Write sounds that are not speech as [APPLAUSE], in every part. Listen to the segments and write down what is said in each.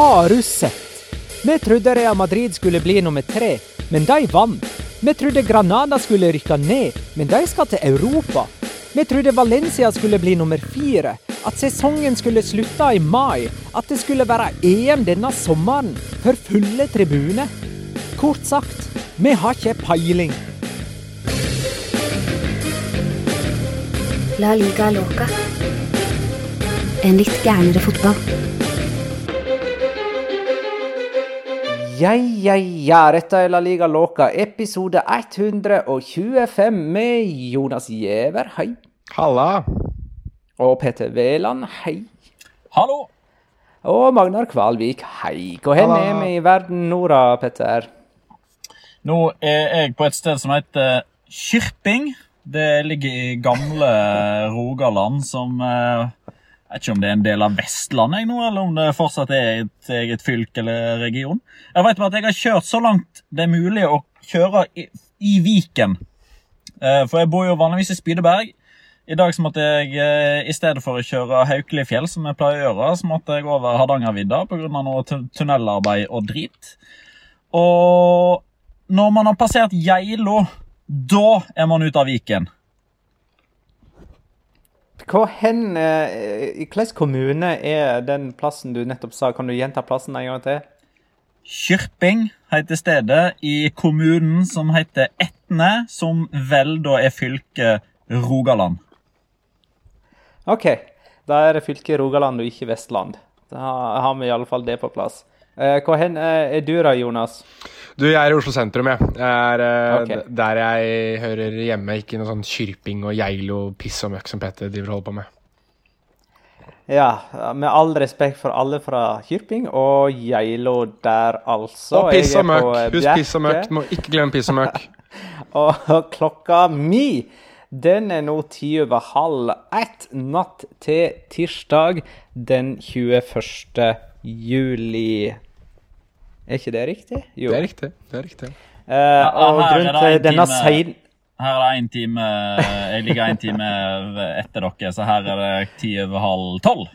Har du sett? Vi trodde Real Madrid skulle bli nummer tre, men de vant. Vi trodde Granada skulle rykke ned, men de skal til Europa. Vi trodde Valencia skulle bli nummer fire, at sesongen skulle slutte i mai, at det skulle være EM denne sommeren, for fulle tribuner. Kort sagt, vi har ikke peiling. La liga loca. En litt gærnere fotball. Ja, ja, ja, dette er La Liga Loca, episode 125 med Jonas Giæver, hei. Halla! Og Petter Veland, hei. Hallo! Og Magnar Kvalvik, hei. Hvor hen er vi i verden nå da, Petter? Nå er jeg på et sted som heter Kyrping. Det ligger i gamle Rogaland, som eh, vet ikke om det er en del av Vestlandet jeg nå, eller om det fortsatt er et eget fylke eller region. Jeg vet bare at jeg har kjørt så langt det er mulig å kjøre i, i Viken. Eh, For jeg bor jo vanligvis i Spydeberg. I dag så måtte jeg, eh, i stedet for å kjøre Haukelifjell, som jeg pleier å gjøre, så måtte jeg over Hardangervidda pga. noe tunnelarbeid og drit. Og når man har passert Geilo, da er man ute av Viken. Hvor hen, eh, I hvilken kommune er den plassen du nettopp sa? Kan du gjenta plassen en gang til? Kyrping heter stedet i kommunen som heter Etne, som vel da er fylket Rogaland. OK. Da er det fylket Rogaland og ikke Vestland. Da har vi i alle fall det på plass. Eh, Hvor hen eh, er du da, Jonas? Du, jeg er i Oslo sentrum, jeg. er okay. Der jeg hører hjemme, ikke noe sånn kyrping og geilo, piss og møkk som Petter driver og holder på med. Ja, med all respekt for alle fra Kyrping og Geilo der, altså. Og piss og møkk. eh, Husk piss og møkk. Må ikke glemme piss og møkk. [LAUGHS] Og klokka mi, den er nå ti over halv ett natt til tirsdag den 21. juli. Er ikke det riktig? Jo. Det er riktig. det er riktig. Uh, og her er grunnen til en denne sein... Her er det én time Jeg ligger én time etter dere, så her er det ti over halv tolv.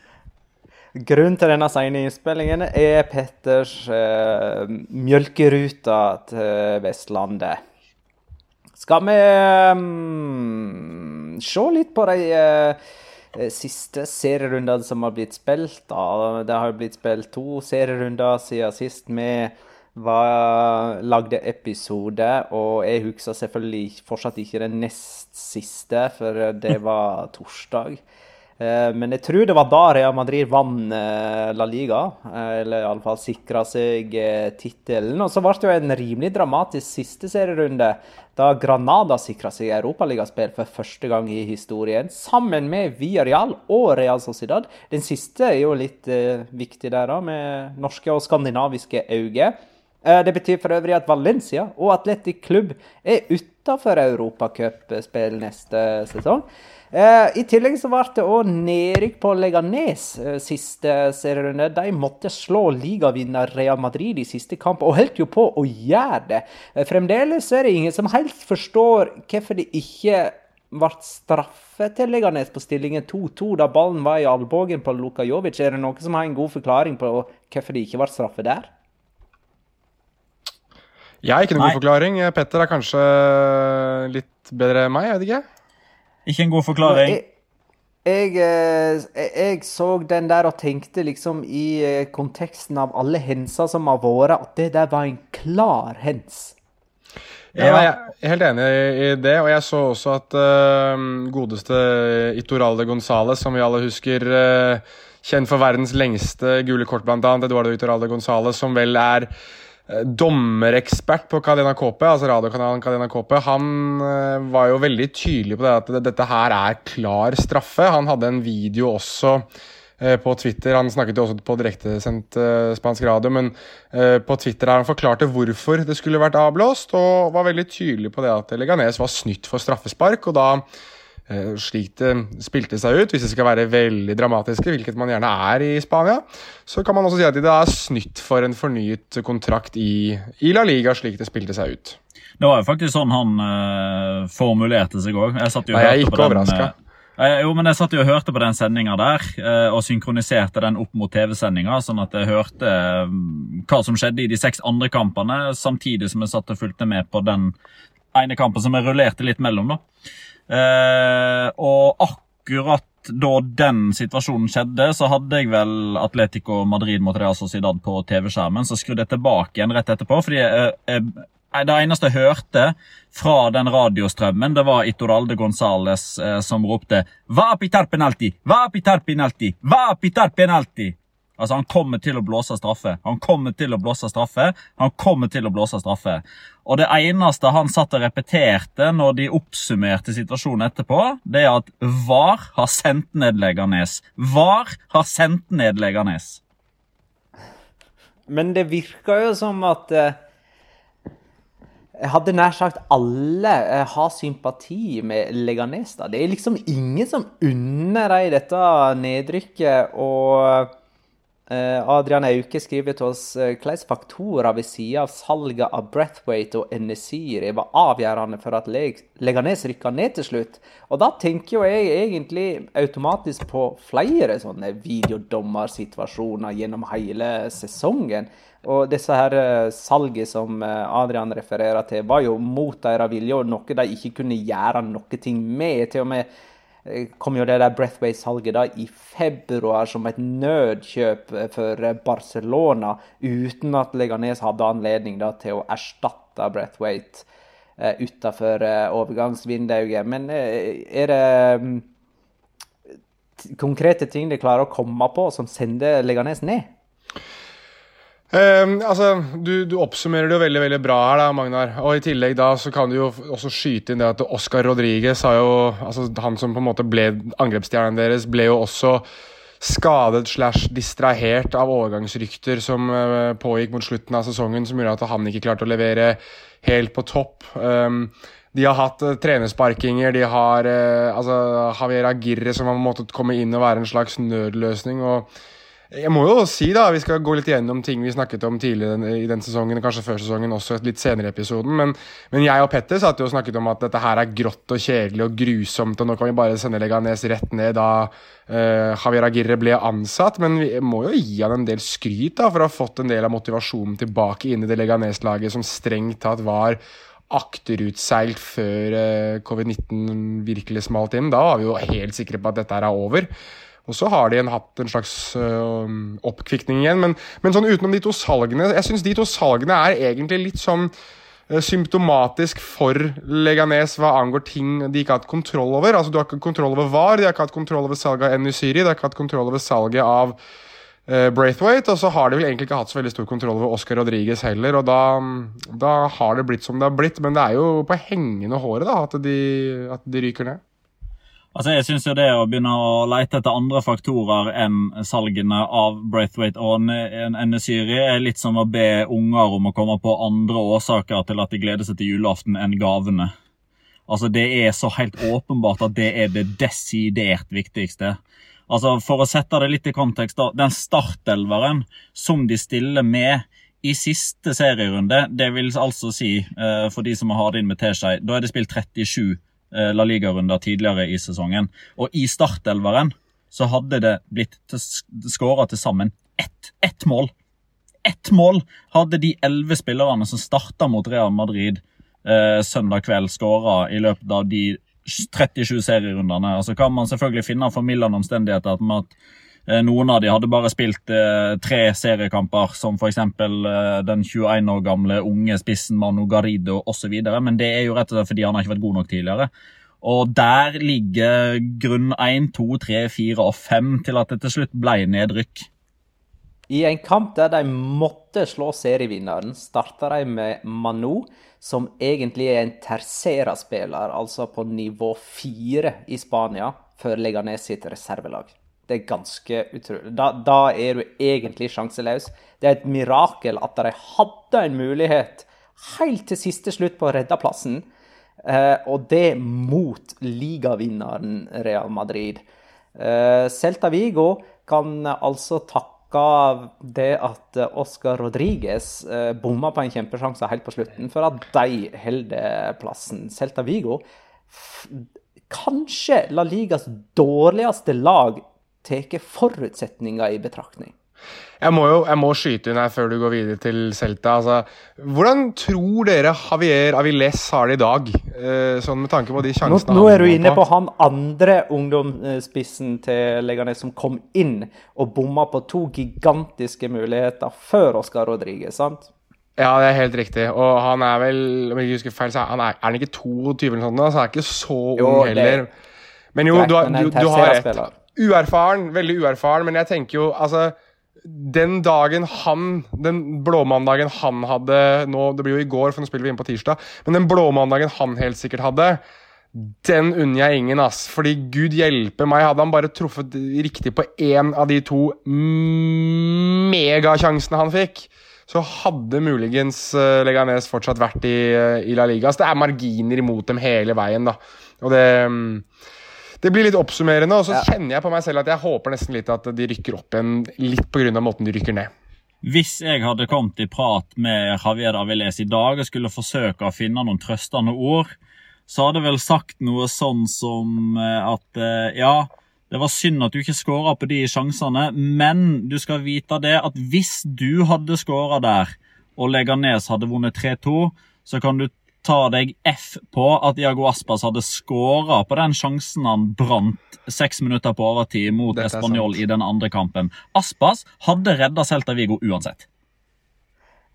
Grunnen til denne sene innspillingen er Petters uh, mjølkeruta til Vestlandet. Skal vi um, se litt på de eh, siste serierundene som har blitt spilt? da. Det har blitt spilt to serierunder siden sist Vi var, lagde episode, og jeg husker selvfølgelig fortsatt ikke den nest siste, for det var torsdag. Eh, men jeg tror det var da Real Madrid vant eh, La Liga, eh, eller iallfall sikra seg tittelen. Og så ble det jo en rimelig dramatisk siste serierunde, da Granada sikra seg europaligaspill for første gang i historien, sammen med Villarreal og Real Sociedad. Den siste er jo litt viktig der, da, med norske og skandinaviske øyne. Det betyr for øvrig at Valencia og Atletic Klubb er utafor europacupspill neste sesong. Eh, I tillegg så ble det òg nedrykk på Leganes eh, siste serierunde. De måtte slå ligavinner Real Madrid i siste kamp, og holdt jo på å gjøre det. Eh, fremdeles er det ingen som helt forstår hvorfor de ikke ble straffet til Leganes på stillingen 2-2 da ballen var i albuen på Luka Jovic. Er det noen som har en god forklaring på hvorfor de ikke ble straffe der? Jeg har ikke noen god forklaring. Petter er kanskje litt bedre enn meg, jeg vet ikke. Ikke en god forklaring. Jeg, jeg, eh, jeg, så den der og tenkte liksom i eh, konteksten av alle henser som har vært, at det der var en klar hens. Ja, jeg er helt enig i det, og jeg så også at uh, godeste Itoralde Gonzales, som vi alle husker, uh, kjent for verdens lengste gule kort, annet, Eduardo Itoralde Gonzales, som vel er dommerekspert på Cadena Kåpe, altså radiokanalen Cadena Kåpe, han uh, var jo veldig tydelig på det at dette her er klar straffe. Han hadde en video også uh, på Twitter. Han snakket jo også på direktesendt spansk radio, men på Twitter har han forklarte hvorfor det skulle vært avblåst, og var veldig tydelig på det at Leganes var snytt for straffespark. og da Eh, slik det spilte seg ut, hvis det skal være veldig dramatiske, hvilket man gjerne er i Spania, så kan man også si at det er snytt for en fornyet kontrakt i, i La Liga, slik det spilte seg ut. Det var jo faktisk sånn han uh, formulerte seg òg. Jeg satt jo Nei, jeg er ikke overraska. Uh, jo, men jeg satt jo og hørte på den sendinga der, uh, og synkroniserte den opp mot TV-sendinga, sånn at jeg hørte hva som skjedde i de seks andre kampene, samtidig som jeg satt og fulgte med på den ene kampen som jeg rullerte litt mellom. da. Eh, og akkurat da den situasjonen skjedde, så hadde jeg vel Atletico Madrid mot Real Sociedad på TV-skjermen. Så skrudde jeg tilbake igjen rett etterpå. fordi jeg, jeg, det eneste jeg hørte fra den radiostrømmen, det var Itoralde Gonzales eh, som ropte 'Va pitar penalti! Va pitar penalti! Va pitar penalti!' Altså, Han kommer til å blåse straffe. Han kommer til å blåse straffe. Han kommer til å blåse straffe. Og det eneste han satt og repeterte når de oppsummerte situasjonen etterpå, det er at VAR har sendt ned Leganes. VAR har sendt ned Leganes. Men det virker jo som at eh, jeg hadde nær sagt alle eh, har sympati med Leganes. da. Det er liksom ingen som unner dem dette nedrykket. og Adrian Auke skriver til oss eh, hvilke faktorer ved siden av salget av Breathwaite og Enesiri var avgjørende for at Leganes rykka ned til slutt. Og da tenker jo jeg egentlig automatisk på flere sånne videodommersituasjoner gjennom hele sesongen. Og disse her eh, salget som Adrian refererer til, var jo mot deres vilje og noe de ikke kunne gjøre noe med. til og med Eh, kom jo det der Breathway-salget da i februar som et nødkjøp eh, for eh, Barcelona, uten at Leganes hadde anledning da til å erstatte Breathwaite uh, utafor overgangsvinduet. Men er det um, konkrete ting de klarer å komme på som sender Leganes ned? Um, altså, du, du, oppsummerer det jo veldig veldig bra her, da, Magnar. Og I tillegg da, så kan du jo også skyte inn det at Oscar Rodriguez har jo, altså Han som på en måte ble angrepsstjernen deres, ble jo også skadet slash distrahert av overgangsrykter som uh, pågikk mot slutten av sesongen, som gjorde at han ikke klarte å levere helt på topp. Um, de har hatt uh, trenersparkinger. De har uh, altså, Javier Agirre som har måttet komme inn og være en slags nødløsning. og jeg må jo si da, Vi skal gå litt gjennom ting vi snakket om tidligere i den sesongen, kanskje før sesongen, også litt senere i episoden. Men, men jeg og Petter satt jo og snakket om at dette her er grått og kjedelig og grusomt, og nå kan vi bare sende Leganes rett ned da uh, Javier Agirre ble ansatt. Men vi må jo gi han en del skryt da, for å ha fått en del av motivasjonen tilbake inn i det Leganes-laget som strengt tatt var akterutseilt før uh, covid-19 virkelig smalt inn. Da var vi jo helt sikre på at dette her er over. Og så har de en, hatt en slags øh, oppkvikning igjen. Men, men, sånn utenom de to salgene Jeg syns de to salgene er egentlig litt sånn øh, symptomatisk for Leganes hva angår ting de ikke har hatt kontroll over. Altså Du har ikke kontroll over VAR, de har ikke hatt kontroll over salget av Enusyri, de har ikke hatt kontroll over salget av uh, Braithwaite, og så har de vel egentlig ikke hatt så veldig stor kontroll over Oscar Rodriguez heller, og da, da har det blitt som det har blitt. Men det er jo på hengende håret da, at de, at de ryker ned. Altså, jeg synes jo Det å begynne å lete etter andre faktorer enn salgene av Braithwaite og Enesyri er litt som å be unger om å komme på andre årsaker til at de gleder seg til julaften enn gavene. Altså, Det er så helt åpenbart at det er det desidert viktigste. Altså, For å sette det litt i kontekst, da, den startelveren som de stiller med i siste serierunde, det vil altså si, eh, for de som har det inn med teskje, da er det spilt 37 eh, La Liga-runder tidligere i sesongen. Og i startelveren så hadde det blitt skåra til sammen ett, ett mål. Ett mål hadde de elleve spillerne som starta mot Real Madrid eh, søndag kveld, skåra i løpet av de 37 serierundene. Altså så kan man selvfølgelig finne formildende omstendigheter med at eh, noen av de hadde bare spilt eh, tre seriekamper, som f.eks. Eh, den 21 år gamle unge spissen Manu Garrido osv. Men det er jo rett og slett fordi han har ikke vært god nok tidligere. Og der ligger grunn 1, 2, 3, 4 og 5 til at det til slutt ble nedrykk. I en kamp der de måtte slå serievinneren, starta de med Manu, som egentlig er en tercera-spiller, altså på nivå fire i Spania, før Leganes sitt reservelag. Det er ganske utrolig. Da, da, er du egentlig sjanseløs. Det er et mirakel at de hadde en mulighet helt til siste slutt på å redde plassen, eh, og det mot ligavinneren Real Madrid. Eh, Celta Vigo kan altså takke det at eh, Oscar Rodriguez eh, bomma på en kjempesjanse helt på slutten, for at de holder plassen. Celta Vigo, kanskje La Ligas dårligste lag, tar forutsetninger i betraktning. Jeg må jo jeg må skyte inn her før du går videre til Celta. Altså, hvordan tror dere Javier Aviles har det i dag? Eh, sånn med tanke på de sjansene nå, nå er du inne på. på han andre ungdomsspissen til Leganes som kom inn og bomma på to gigantiske muligheter før Oscar Rodriguez, sant? Ja, det er helt riktig. Og han er vel om jeg ikke husker feil, så er han, er, han ikke 22 eller noe sånt? Så han er ikke så jo, ung heller. Men jo, du, du, du har rett. Uerfaren, veldig uerfaren, men jeg tenker jo altså den dagen han Den blåmandagen han hadde nå, Det blir jo i går, for nå spiller vi inn på tirsdag. Men den blåmandagen han helt sikkert hadde, den unner jeg ingen, ass. Fordi gud hjelpe meg, hadde han bare truffet riktig på én av de to megasjansene han fikk, så hadde muligens uh, Leganes fortsatt vært i, uh, i La Liga. Så det er marginer imot dem hele veien, da. Og det um, det blir litt oppsummerende, og så ja. kjenner jeg på meg selv at jeg håper nesten litt at de rykker opp igjen, litt pga. måten de rykker ned. Hvis jeg hadde kommet i prat med Javier Aviles i dag og skulle forsøke å finne noen trøstende ord, så hadde jeg vel sagt noe sånn som eh, at eh, ja, det var synd at du ikke skåra på de sjansene, men du skal vite det at hvis du hadde skåra der, og Leganes hadde vunnet 3-2, så kan du ta deg F på at Iago Aspas hadde skåra på den sjansen han brant seks minutter på overtid mot Español i den andre kampen. Aspas hadde redda Celta Vigo uansett.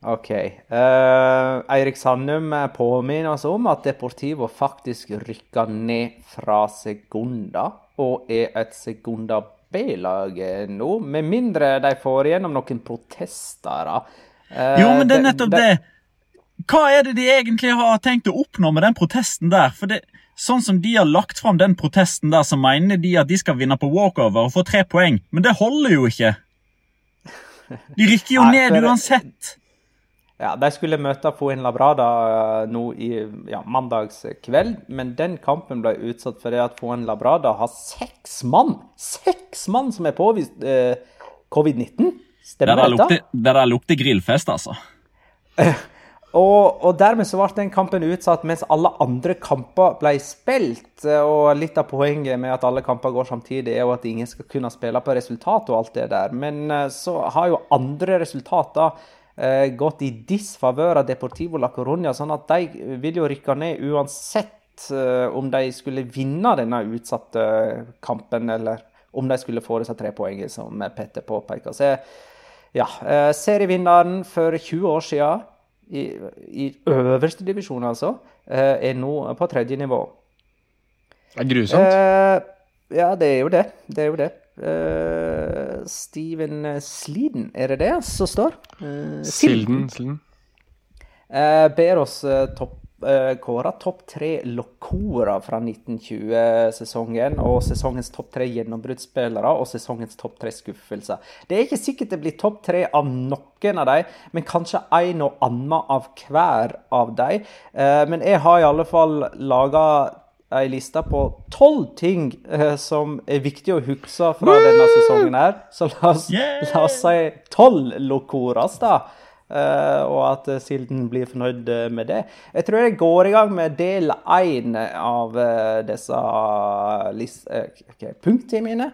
OK. Uh, Eirik Sandum påminner oss om at Deportivo faktisk rykka ned fra Segunda, og er et Segunda B-lag nå, med mindre de får igjennom noen protester. Uh, jo, men det er nettopp det. det hva er det de egentlig har tenkt å oppnå med den protesten der? For det, Sånn som de har lagt fram den protesten der, så mener de at de skal vinne på walkover og få tre poeng. Men det holder jo ikke. De rykker jo ned uansett. Ja, De skulle møte Foin Labrada eh, nå i ja, mandags kveld, men den kampen ble utsatt fordi at Foin Labrada har seks mann Seks mann som er påvist eh, covid-19. Stemmer dette? Det der lukter grillfest, altså. [LAUGHS] Og, og, dermed så ble den kampen utsatt mens alle andre kamper ble spilt. Og litt av poenget med at alle kamper går samtidig, er jo at ingen skal kunne spille på resultat og alt det der. Men eh, så har jo andre resultater eh, gått i disfavør av Deportivo la Coruña, sånn at de vil jo rykke ned uansett eh, om de skulle vinne denne utsatte kampen eller om de skulle få disse tre poengene, som Petter påpeker. Så ja, eh, serievinneren for 20 år siden, i, i øverste divisjon altså, eh, er nå på tredje nivå. Det er grusomt. Eh, ja, det er jo det. Det er jo det. Uh, Steven Sliden, er det det som står? Silden. Silden. Ber oss topp kåra topp tre lokorer fra 1920-sesongen, og sesongens topp tre gjennombruddsspillere og sesongens topp tre skuffelser. Det er ikke sikkert det blir topp tre av noen av dem, men kanskje en og annen av hver av dem. Uh, men jeg har i alle fall laga ei liste på tolv ting uh, som er viktig å huske fra denne sesongen her. Så la oss, la oss si tolv lokoras, da. Uh, og at Silden blir fornøyd eh, med det. Jeg tror jeg går i gang med del én av disse okay, punktene mine.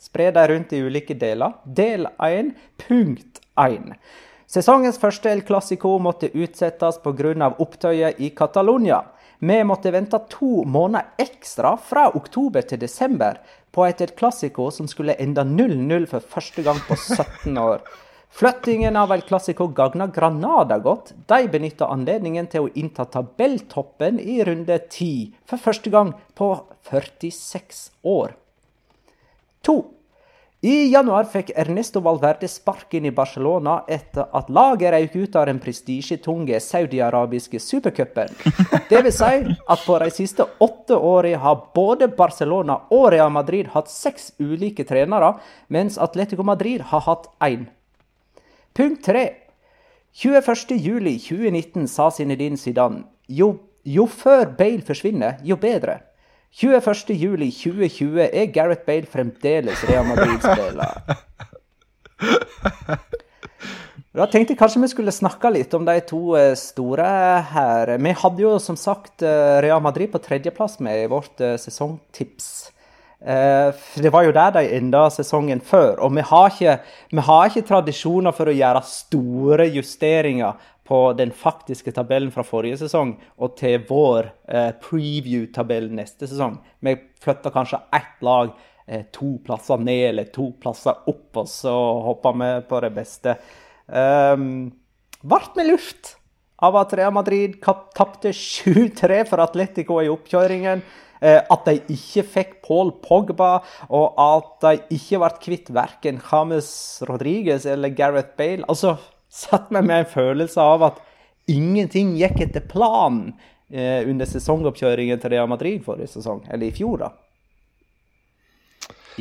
Spre dem rundt i ulike deler. Del én, punkt én. Sesongens første El Clásico måtte utsettes pga. opptøyet i Catalonia. Vi måtte vente to måneder ekstra, fra oktober til desember, på et El Clásico som skulle ende 0-0 for første gang på 17 år. Flyttingen av El Clásico gagna Granada godt. De benytta anledningen til å innta tabelltoppen i runde ti for første gang på 46 år. 2. I januar fikk Ernesto Valverde sparken i Barcelona etter at laget røyk ut av den prestisjetunge saudiarabiske supercupen. [LAUGHS] Det vil si at på de siste åtte årene har både Barcelona og Real Madrid hatt seks ulike trenere, mens Atletico Madrid har hatt én. Punkt 3. 21.07.2019 sa Zinedine Zidane jo, jo før Bale forsvinner, jo bedre. 21.07.2020 er Gareth Bale fremdeles Real Madrid-spiller. Da tenkte jeg kanskje vi skulle snakke litt om de to eh, store her. Vi hadde jo som sagt eh, Real Madrid på tredjeplass med i vårt eh, sesongtips. Eh, for det var jo der de enda sesongen før. Og vi har, ikke, vi har ikke tradisjoner for å gjøre store justeringer på den faktiske tabellen fra forrige sesong og til vår eh, preview-tabell neste sesong. Vi flytter kanskje ett lag eh, to plasser ned eller to plasser opp, og så hopper vi på det beste. Um, Vart med luft av at Real Madrid tapte 7-3 for Atletico i oppkjøringen. Eh, at de ikke fikk Paul Pogba, og at de ikke ble kvitt verken James Rodriguez eller Gareth Bale. Altså, satt meg med en følelse av at ingenting gikk etter planen eh, under sesongoppkjøringen til Real Madrid forrige sesong, eller i fjor, da.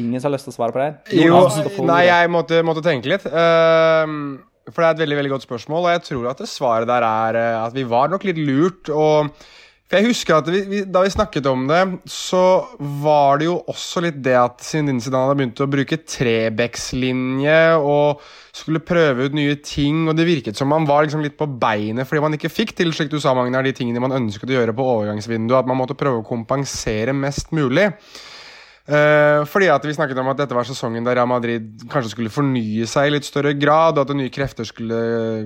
Ingen som har lyst til å svare på det? Jo, nei, jeg måtte, måtte tenke litt. Uh, for det er et veldig veldig godt spørsmål, og jeg tror at det svaret der er uh, at vi var nok litt lurt. og for jeg husker at vi, vi, Da vi snakket om det, så var det jo også litt det at Zinedine Zidane hadde begynt å bruke trebekslinje og skulle prøve ut nye ting. og Det virket som man var liksom litt på beinet fordi man ikke fikk til slik du sa, Magnar, de tingene man ønsket å gjøre på overgangsvinduet. At man måtte prøve å kompensere mest mulig. Uh, fordi at Vi snakket om at dette var sesongen der Real Madrid kanskje skulle fornye seg i litt større grad, og at nye krefter skulle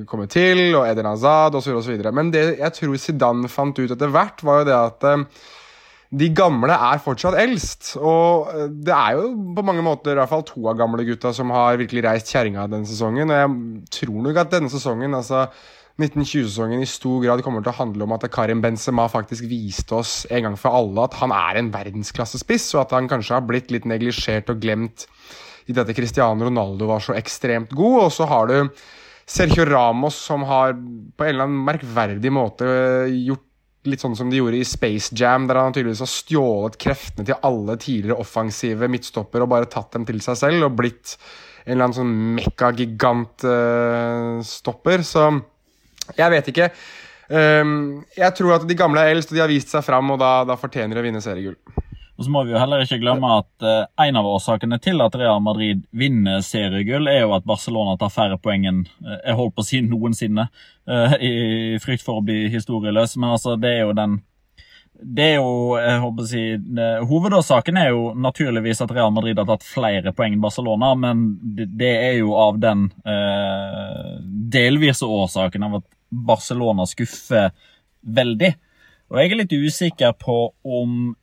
komme til, og Eden Hazard osv. Men det jeg tror Zidane fant ut etter hvert, var jo det at uh, de gamle er fortsatt eldst. Og uh, det er jo på mange måter i hvert fall to av gamle gutta som har virkelig reist kjerringa denne sesongen. Og jeg tror nok at denne sesongen altså 1920-sesongen i stor grad kommer til å handle om at Karim Benzema faktisk viste oss en gang for alle at han er en verdensklassespiss, og at han kanskje har blitt litt neglisjert og glemt i dette Cristiano Ronaldo var så ekstremt god. Og så har du Sergio Ramos, som har på en eller annen merkverdig måte gjort litt sånn som de gjorde i Space Jam, der han tydeligvis har stjålet kreftene til alle tidligere offensive midtstopper og bare tatt dem til seg selv og blitt en eller annen sånn mekkagigantstopper, Uh, så jeg vet ikke. Um, jeg tror at de gamle er eldst, og de har vist seg fram, og da, da fortjener de å vinne seriegull. Og så må vi jo heller ikke glemme at uh, En av årsakene til at Real Madrid vinner seriegull, er jo at Barcelona tar færre poeng enn uh, jeg holdt på å si noensinne, uh, i frykt for å bli historieløs. Men altså, det er jo den det er jo, jeg håper å si, Hovedårsaken er jo naturligvis at Real Madrid har tatt flere poeng enn Barcelona, men det er jo av den eh, delvise årsaken av at Barcelona skuffer veldig. Og jeg er litt usikker på om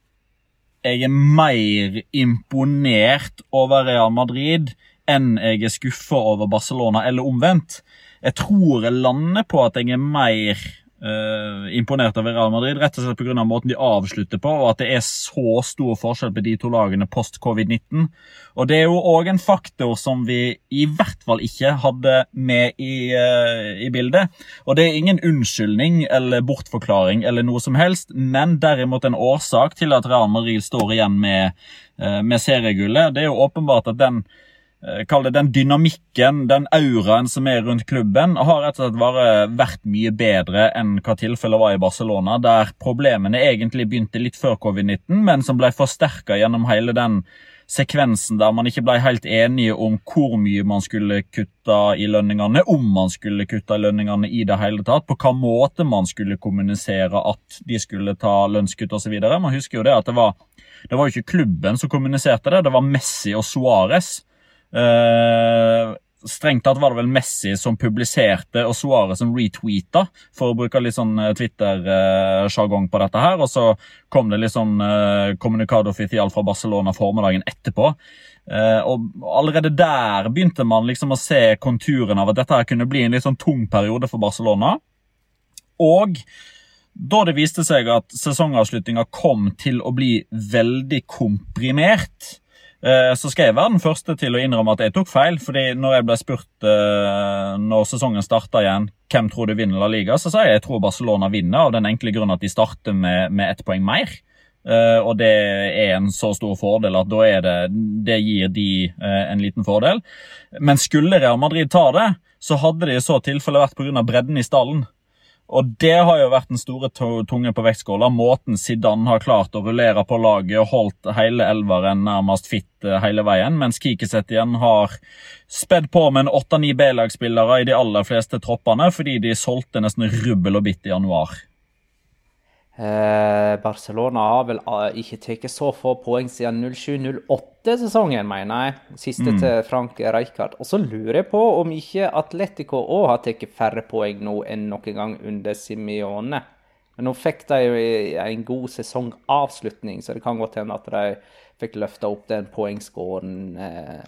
jeg er mer imponert over Real Madrid enn jeg er skuffa over Barcelona, eller omvendt. Jeg tror jeg lander på at jeg er mer uh, imponert over Real Madrid, rett og slett pga. måten de avslutter på, og at det er så stor forskjell på de to lagene post covid-19. Og Det er jo òg en faktor som vi i hvert fall ikke hadde med i, uh, i, bildet. Og Det er ingen unnskyldning eller bortforklaring eller noe som helst, men derimot en årsak til at Real Madrid står igjen med, uh, med seriegullet. Det er jo åpenbart at den kall det den dynamikken, den auraen som er rundt klubben, har rett og slett bare vært mye bedre enn hva tilfellet var i Barcelona, der problemene egentlig begynte litt før covid-19, men som ble forsterka gjennom hele den sekvensen der man ikke ble helt enige om hvor mye man skulle kutte i lønningene, om man skulle kutte i lønningene i det hele tatt, på hva måte man skulle kommunisere at de skulle ta lønnskutt osv. Man husker jo det at det var, det var ikke klubben som kommuniserte det, det var Messi og Suárez Uh, strengt tatt var det vel Messi som publiserte, og Suárez som retweeta, for å bruke litt sånn eh, Twitter-sjargong på dette her. Og så kom det litt sånn uh, Comunicado oficial fra Barcelona formiddagen etterpå. Uh, og allerede der begynte man liksom å se konturen av at dette her kunne bli en litt sånn tung periode for Barcelona. Og da det viste seg at sesongavslutninga kom til å bli veldig komprimert, Eh, så skal jeg være den første til å innrømme at jeg tok feil. fordi når jeg ble spurt uh, når sesongen starta igjen, hvem tror du vinner La Liga, så sa jeg jeg tror Barcelona vinner, av den enkle grunn at de starter med, med ett poeng mer. Uh, og det er en så stor fordel at da er det, det gir de en liten fordel. Men skulle Real Madrid ta det, så hadde det i så tilfelle vært pga. bredden i stallen. Og det har jo vært den store tunge på vektskåla. Måten Zidane har klart å rullere på laget og holdt hele elveren nærmest fit eh, hele veien, mens Kikiset igjen har spedd på med en åtte-ni B-lagsspillere i de aller fleste troppene fordi de solgte nesten rubbel og bitt i januar. Eh, Barcelona har vel eh, ikke tatt så få poeng siden 07-08-sesongen, mener jeg. Siste mm. til Frank Rijkaard. Og så lurer jeg på om ikke Atletico òg har tatt færre poeng nå enn noen gang under Simione. Men nå fikk de jo en god sesongavslutning, så det kan godt hende at de fikk løfta opp den poengskåren eh,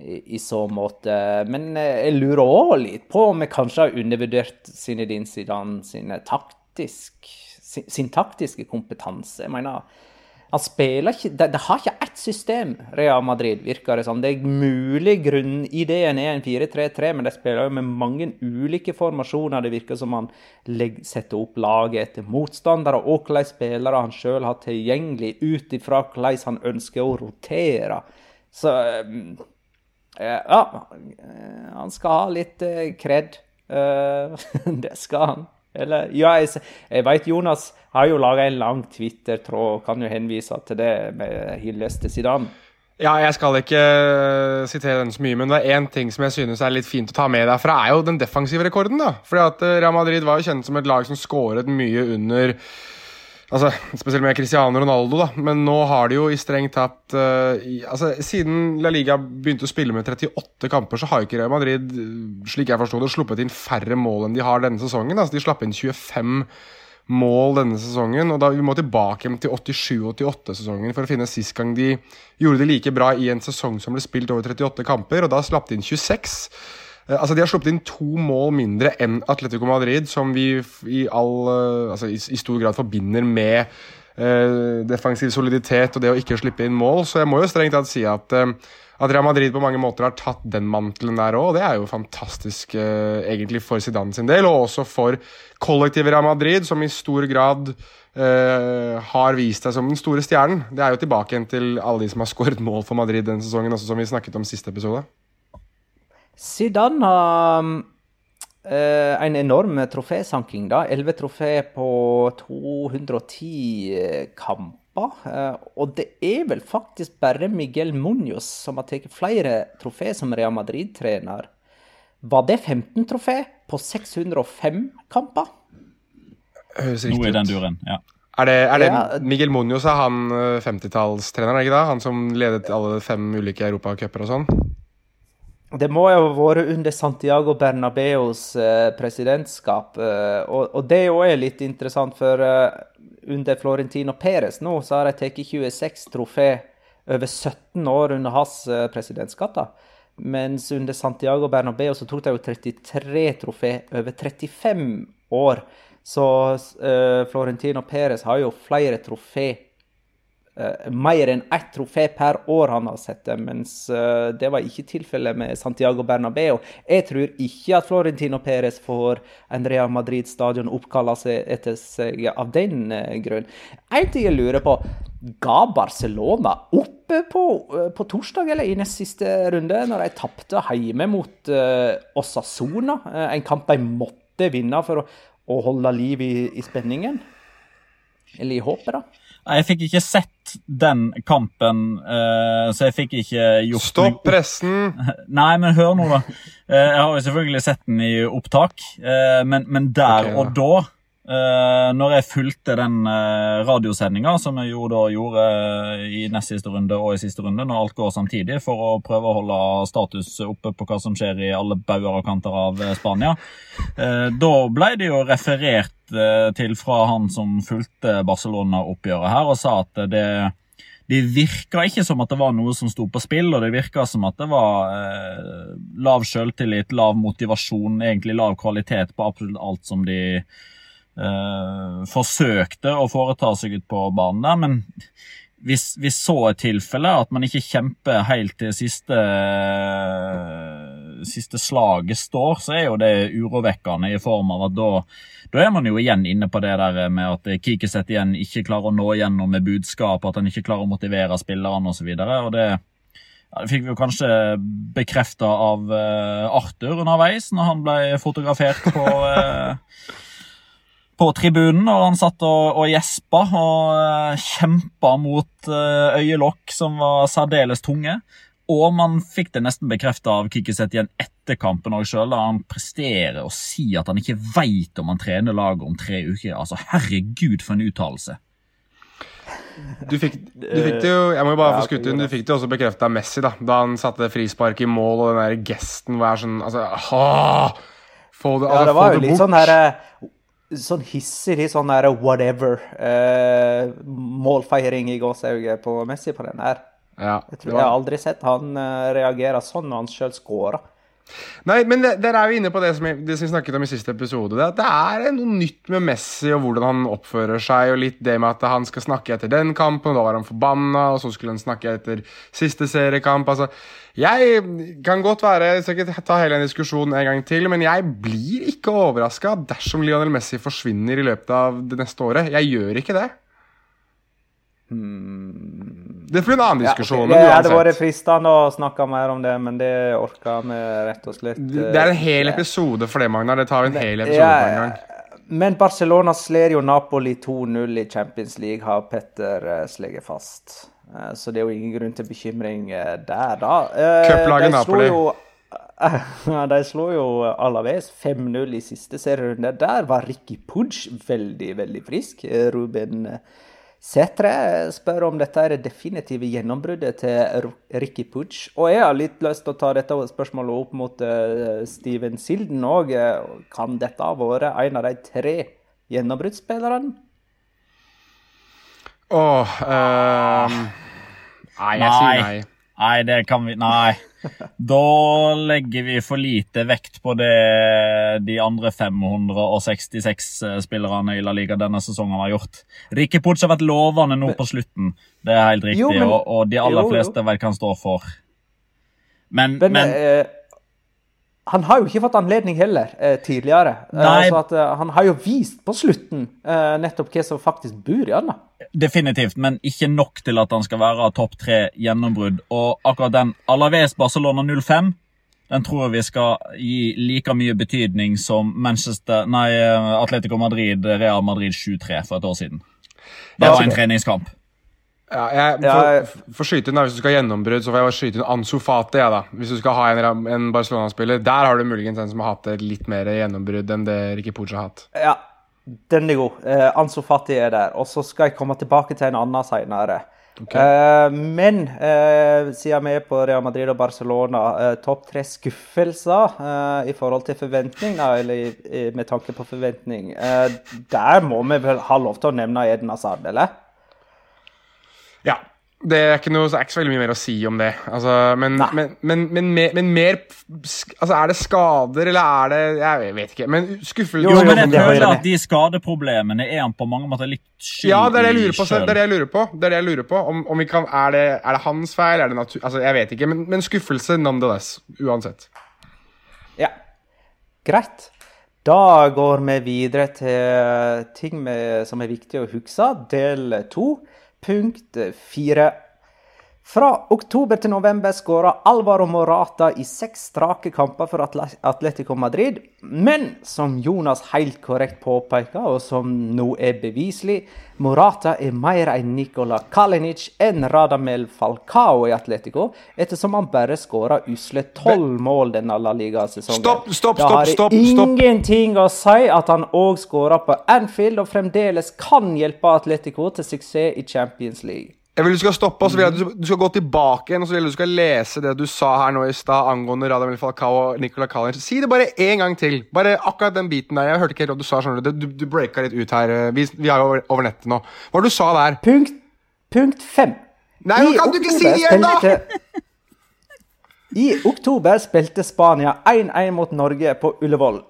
i, i, så måte. Men eh, jeg lurer òg litt på om vi kanskje har undervurdert Zinedine Zidane sine taktisk sin, kompetanse. Jeg mener, han spiller ikke Det, det har ikke ett system, Real Madrid, virker det som. Det er mulig grunnideen er en 4-3-3, men de spiller jo med mange ulike formasjoner. Det virker som han setter opp laget etter motstandere og hvilke spillere han sjøl har tilgjengelig, ut ifra hvordan han ønsker å rotere. Så eh, Ja, han skal ha litt eh, kred. Eh, [LAUGHS] det skal han. Eller, ja, jeg, jeg vet Jonas har jo laga en lang Twitter-tråd, og kan jo henvise til det med hyllest til Zidane. Ja, jeg skal ikke uh, sitere den så mye, men det er én ting som jeg synes er litt fint å ta med derfra, er jo den defensive rekorden. da. Fordi at uh, Real Madrid var jo kjent som et lag som skåret mye under Altså, Spesielt med Cristiano Ronaldo, da. Men nå har de jo i strengt tatt uh, altså, Siden La Liga begynte å spille med 38 kamper, så har jo ikke Real Madrid slik jeg forstod det, sluppet inn færre mål enn de har denne sesongen. Altså, De slapp inn 25 mål denne sesongen. og da Vi må tilbake til 87-88-sesongen for å finne sist gang de gjorde det like bra i en sesong som ble spilt over 38 kamper, og da slapp de inn 26. Eh, altså De har sluppet inn to mål mindre enn Atletico Madrid, som vi i, all, eh, altså i, stor grad forbinder med uh, defensiv soliditet og det å ikke slippe inn mål. Så jeg må jo strengt tatt si at, uh, at Real Madrid på mange måter har tatt den mantelen der òg. Det er jo fantastisk eh, egentlig for Zidane sin del, og også for kollektivet Real Madrid, som i stor grad Uh, har vist seg som den store stjernen. Det er jo tilbake igjen til alle de som har [LAUGHS] skåret mål for Madrid denne sesongen, også som vi snakket om siste episode. Zidane har uh, en enorm trofésanking. da. Elleve trofé på 210 eh, kamper. Uh, og det er vel faktisk bare Miguel Munoz som har tatt flere trofé som Real Madrid-trener. Var det 15 trofé på 605 kamper? Høres riktig ut. Nå er den duren, ja. Er det, er det ja. Miguel Munoz er han 50-tallstreneren, ikke da? Han som ledet alle fem ulike europacuper og sånn? Det må jo ha vært under Santiago Bernabeos eh, presidentskap. Eh, og, det òg er litt interessant, for eh, under Florentino Perez. Nå så har de tatt 26 trofé over 17 år under hans presidentskap. da. Mens under Santiago Bernabeu så tok de jo 33 trofé over 35 år. Så Florentino Perez har jo flere trofé mer enn ett trofé per år han har sett det, mens uh, det var ikke tilfellet med Santiago Bernabeu. Jeg tror ikke at Florentino Perez får en Real Madrid-stadion oppkalla etter seg av den uh, grunn. En ting jeg lurer på, ga Barcelona oppe på, på torsdag eller i nest siste runde, når de tapte hjemme mot Osasona? en kamp de måtte vinne for å, å holde liv i, i spenningen? Eller i håpet, da? Jeg fikk ikke sett den kampen, uh, så jeg fikk ikke gjort Stopp pressen! [LAUGHS] Nei, men hør nå, da. Uh, jeg har jo selvfølgelig sett den i opptak, uh, men, men, der okay, og da Uh, når jeg fulgte den uh, radiosendinga, som jeg jo da gjorde uh, i nest siste runde og i siste runde, når alt går samtidig, for å prøve å holde status oppe på hva som skjer i alle bauger og kanter av Spania, da ble det jo referert til fra han som fulgte Barcelona-oppgjøret her, og sa at det det virka ikke som at det var noe som sto på spill, og det virka som at det var eh, lav selvtillit, lav motivasjon, egentlig lav kvalitet på absolutt alt som de uh, forsøkte å foreta seg ut på banen der, men hvis, hvis så et tilfelle, at man ikke kjemper helt til siste, siste slaget står, så er jo det urovekkende i form av at da, da er man jo igjen inne på det der med at Kikiset igjen ikke klarer å nå igjennom med budskap, at han ikke klarer å motivere spillerne osv. Ja, det fikk vi jo kanskje bekrefta av uh, Arthur underveis, når han ble fotografert på uh, på tribunen og han satt og, og gjespa og uh, eh, kjempa mot uh, øyelokk som var særdeles tunge. Og man fikk det nesten bekrefta av Kikiset igjen etter kampen òg sjøl, da han presterer å si at han ikke veit om han trener laget om tre uker. Altså, Herregud, for en uttalelse. Du fikk, du fikk, det jo Jeg må jo bare få skutt inn, du fikk det jo også bekrefta av Messi, da Da han satte frispark i mål, og den der gesten var sånn Altså, ha, få det, altså, ja, det var jo litt bort. sånn her eh, sånn hissig sånn der whatever eh, målfeiring i gåsehauget på Messi på den her. Ja, jeg tror jeg har aldri sett han uh, reagere sånn når han sjøl scorer. Nei, men der er vi inne på det som, jeg, det som vi snakket om i siste episode. Det, det er noe nytt med Messi og hvordan han oppfører seg. Og litt det med at han skal snakke etter den kampen, og da var han forbanna, og så skulle han snakke etter siste seriekamp. altså jeg kan godt være Jeg skal ikke ta hele den diskusjonen en gang til, men jeg blir ikke overraska dersom Lionel Messi forsvinner i løpet av det neste året. Jeg gjør ikke det. Hmm. Det blir en annen diskusjon. Ja, okay. Det hadde vært fristende å snakke mer om det, men det orka vi rett og slett Det er en hel episode for det, Magnar. Det tar en hel episode ja, en gang. Men Barcelona slår jo Napoli 2-0 i Champions League, har Petter sleget slått fast. Uh, så det er jo ingen grunn til bekymring der, da. Cuplaget Napoli. Jo, [LAUGHS] de slo jo Alaves 5-0 i siste serierunde. Der var Ricky Pudge veldig, veldig frisk. Ruben Setre spør om dette er det definitive gjennombruddet til Ricky Pudge. Og jeg har litt lyst til å ta dette spørsmålet opp mot uh, Steven Silden òg. Kan dette ha vært en av de tre gjennombruddsspillerne? Åh oh, um, Nei, jeg sier nei. Nei, det kan vi Nei. [LAUGHS] Da legger vi for lite vekt på det de andre 566 eh, spillerne i La Liga denne sesongen har gjort. Rikke Putz har vært lovende nå på slutten, det er helt riktig, jo, men, og, og, de aller jo, fleste vel kan stå for. Men, men, men eh, han har jo ikke fått anledning heller eh, tidligere. Eh, altså at, eh, han har jo vist på slutten eh, nettopp hva som faktisk bor i han. da. Definitivt, men ikke nok til at han skal være topp tre gjennombrudd. Og akkurat den Alaves Barcelona 05 den tror jeg vi skal gi like mye betydning som Manchester, nei, Atletico Madrid, Real Madrid 7-3 for et år siden. Det var en treningskamp. Ja, jeg, for, for skyte inn da, Hvis du skal ha gjennombrudd, så får jeg skyte inn Ansu Fati. Ja, da. Hvis du skal ha en, en Barcelona-spiller, der har du muligens en som har hatt et litt mer gjennombrudd enn det Ricky Puja har hatt. Ja, den er god. Uh, Ansu Fati er der. Og så skal jeg komme tilbake til en annen senere. Eh, men eh, siden vi er på Real Madrid og Barcelona, eh, topp tre skuffelser eh, i forhold til forventning, da, eller med tanke på forventning. Eh, der må vi vel ha lov til å nevne Eden Hazard, eller? Det er ikke, noe, er ikke så veldig mye mer å si om det. Altså, men, men, men, men, mer, men mer altså, Er det skader, eller er det Jeg vet ikke. Men skuffelse Jo, men jeg føler at de skadeproblemene er han på mange måter litt skyld Ja, det er det jeg lurer på. Det er det jeg lurer på. Det er det jeg lurer på. Om, om vi kan, er, det, er det hans feil? Er det natur... Altså, jeg vet ikke. Men, skuffelse nonetheless. Uansett. Ja. Greit. Da går vi videre til ting med, som er viktig å huske. Del to. Punkt fire. Fra oktober til november skåra Alvaro Morata i seks strake kamper for Atletico Madrid. Men som Jonas helt korrekt påpeker, og som nå er beviselig, Morata er mer enn Nikola Kalinic enn Radamel Falcao i Atletico, ettersom han bare skåra usle tolv mål denne La Liga-sesongen. Stopp, stopp, stopp, Det har ingenting å si at han òg skåra på Anfield og fremdeles kan hjelpe Atletico til suksess i Champions League. Jeg vil Du skal stoppe, og så vil jeg at du, du skal gå tilbake igjen og så vil jeg at du skal lese det du sa her nå i stad angående Radamel Falcao og Nicola Collins. Si det bare én gang til. Bare akkurat den biten der. Jeg hørte ikke helt hva du sa. skjønner Du Du, du breaka litt ut her. Vi, vi er over, over nettet nå. Hva var det du sa der? Punkt, punkt fem. Nei, nå kan du ikke si det igjen, da! I oktober spilte Spania 1-1 mot Norge på Ullevål.